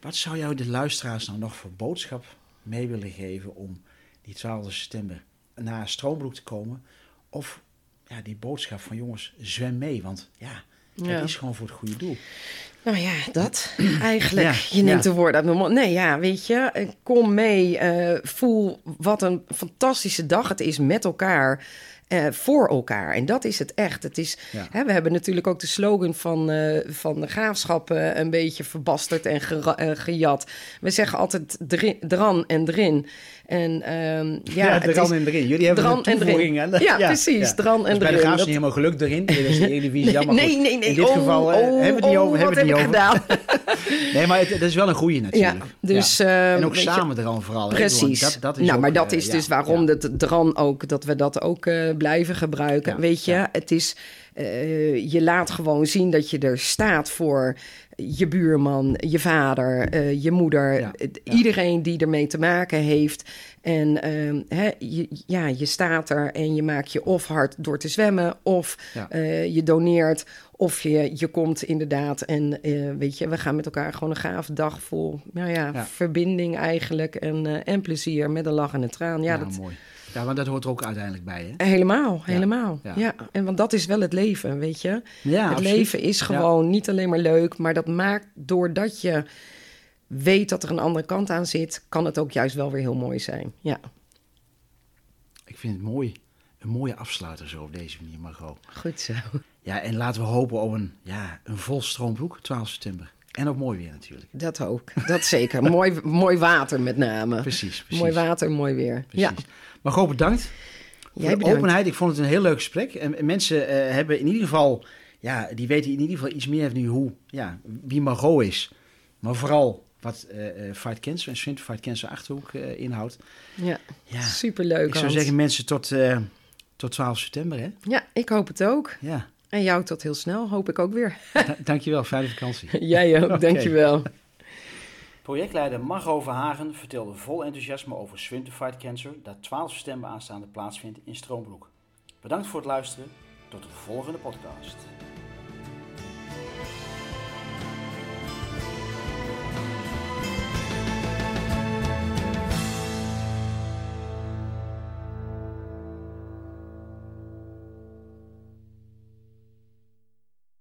Wat zou jou de luisteraars nou nog voor boodschap mee willen geven om die 12 september naar Stroombroek te komen? Of ja, die boodschap van jongens, zwem mee. Want ja, het Ja. is gewoon voor het goede doel. Nou ja, dat eigenlijk. Ja, je neemt ja. de woorden uit mijn mond. Nee, ja, weet je, kom mee. eh, voel wat een fantastische dag het is met elkaar. eh, voor elkaar. En dat is het echt. Het is, Ja. hè, we hebben natuurlijk ook de slogan van, eh, van de graafschap eh, een beetje verbasterd en gejat. We zeggen altijd dran en drin. En ehm, ja, Ja, dran is en erin. Jullie hebben dran een en toevoeging erin. aan. Ja, precies, dran en dus bij de. Graafs Dat- niet helemaal geluk erin. Dit is de Eredivisie, Nee, jammer nee, nee, nee. In dit Oh, geval eh, oh, hebben we het niet oh, over. Hebben wat we het niet heb over. Nee, maar het, dat is wel een goede natuurlijk. Ja, dus, Ja. ehm, En ook je- samen er al vooral. Precies. Dat, dat is nou, ook, maar dat eh, is ja, dus waarom ja. dat dran ook, dat we dat ook eh, blijven gebruiken. Ja, Weet je, ja. het is, eh, je laat gewoon zien dat je er staat voor je buurman, je vader, eh, je moeder, Ja, het- ja. iedereen die ermee te maken heeft. En ehm, hè, je, ja, je staat er en je maakt je of hard door te zwemmen, of Ja. eh, je doneert, of je, je komt inderdaad. En weet je, we gaan met elkaar gewoon een gave dag vol nou ja, Ja. verbinding eigenlijk en, en plezier met een lach en een traan. Ja, Ja, dat, mooi. Ja, want dat hoort er ook uiteindelijk bij, hè? Helemaal, helemaal. ja. Ja. en want dat is wel het leven, weet je. Ja, het absoluut. leven is gewoon niet alleen maar leuk, maar dat maakt doordat je weet dat er een andere kant aan zit, kan het ook juist wel weer heel mooi zijn. Ja, Ik vind het mooi. Een mooie afsluiter zo op deze manier, Margot. goed zo. Ja, en laten we hopen op een, ja, een vol stroombroek, 12 september. En ook mooi weer natuurlijk. Dat ook, dat zeker. mooi, mooi water met name. Precies, precies. Mooi water, mooi weer. Precies. Ja, Margot, bedankt. Voor Jij de bedankt. openheid. Ik vond het een heel leuk gesprek. En en mensen eh, hebben in ieder geval, ja, die weten in ieder geval iets meer nu hoe, ja, wie Margot is. Maar vooral wat eh, eh, Fight Cancer en Swint Fight Cancer Achterhoek eh, inhoudt. ja. Ja, superleuk. ik zou Hans. zeggen mensen tot, eh, tot 12 september, hè? Ja, ik hoop het ook. Ja. En jou tot heel snel, hoop ik ook weer. dankjewel, fijne vakantie. Jij ook, okay. dankjewel. Projectleider Margo Verhagen vertelde vol enthousiasme over Swim to Fight Cancer, dat 12 september aanstaande plaatsvindt in Stroombroek. Bedankt voor het luisteren, tot de volgende podcast.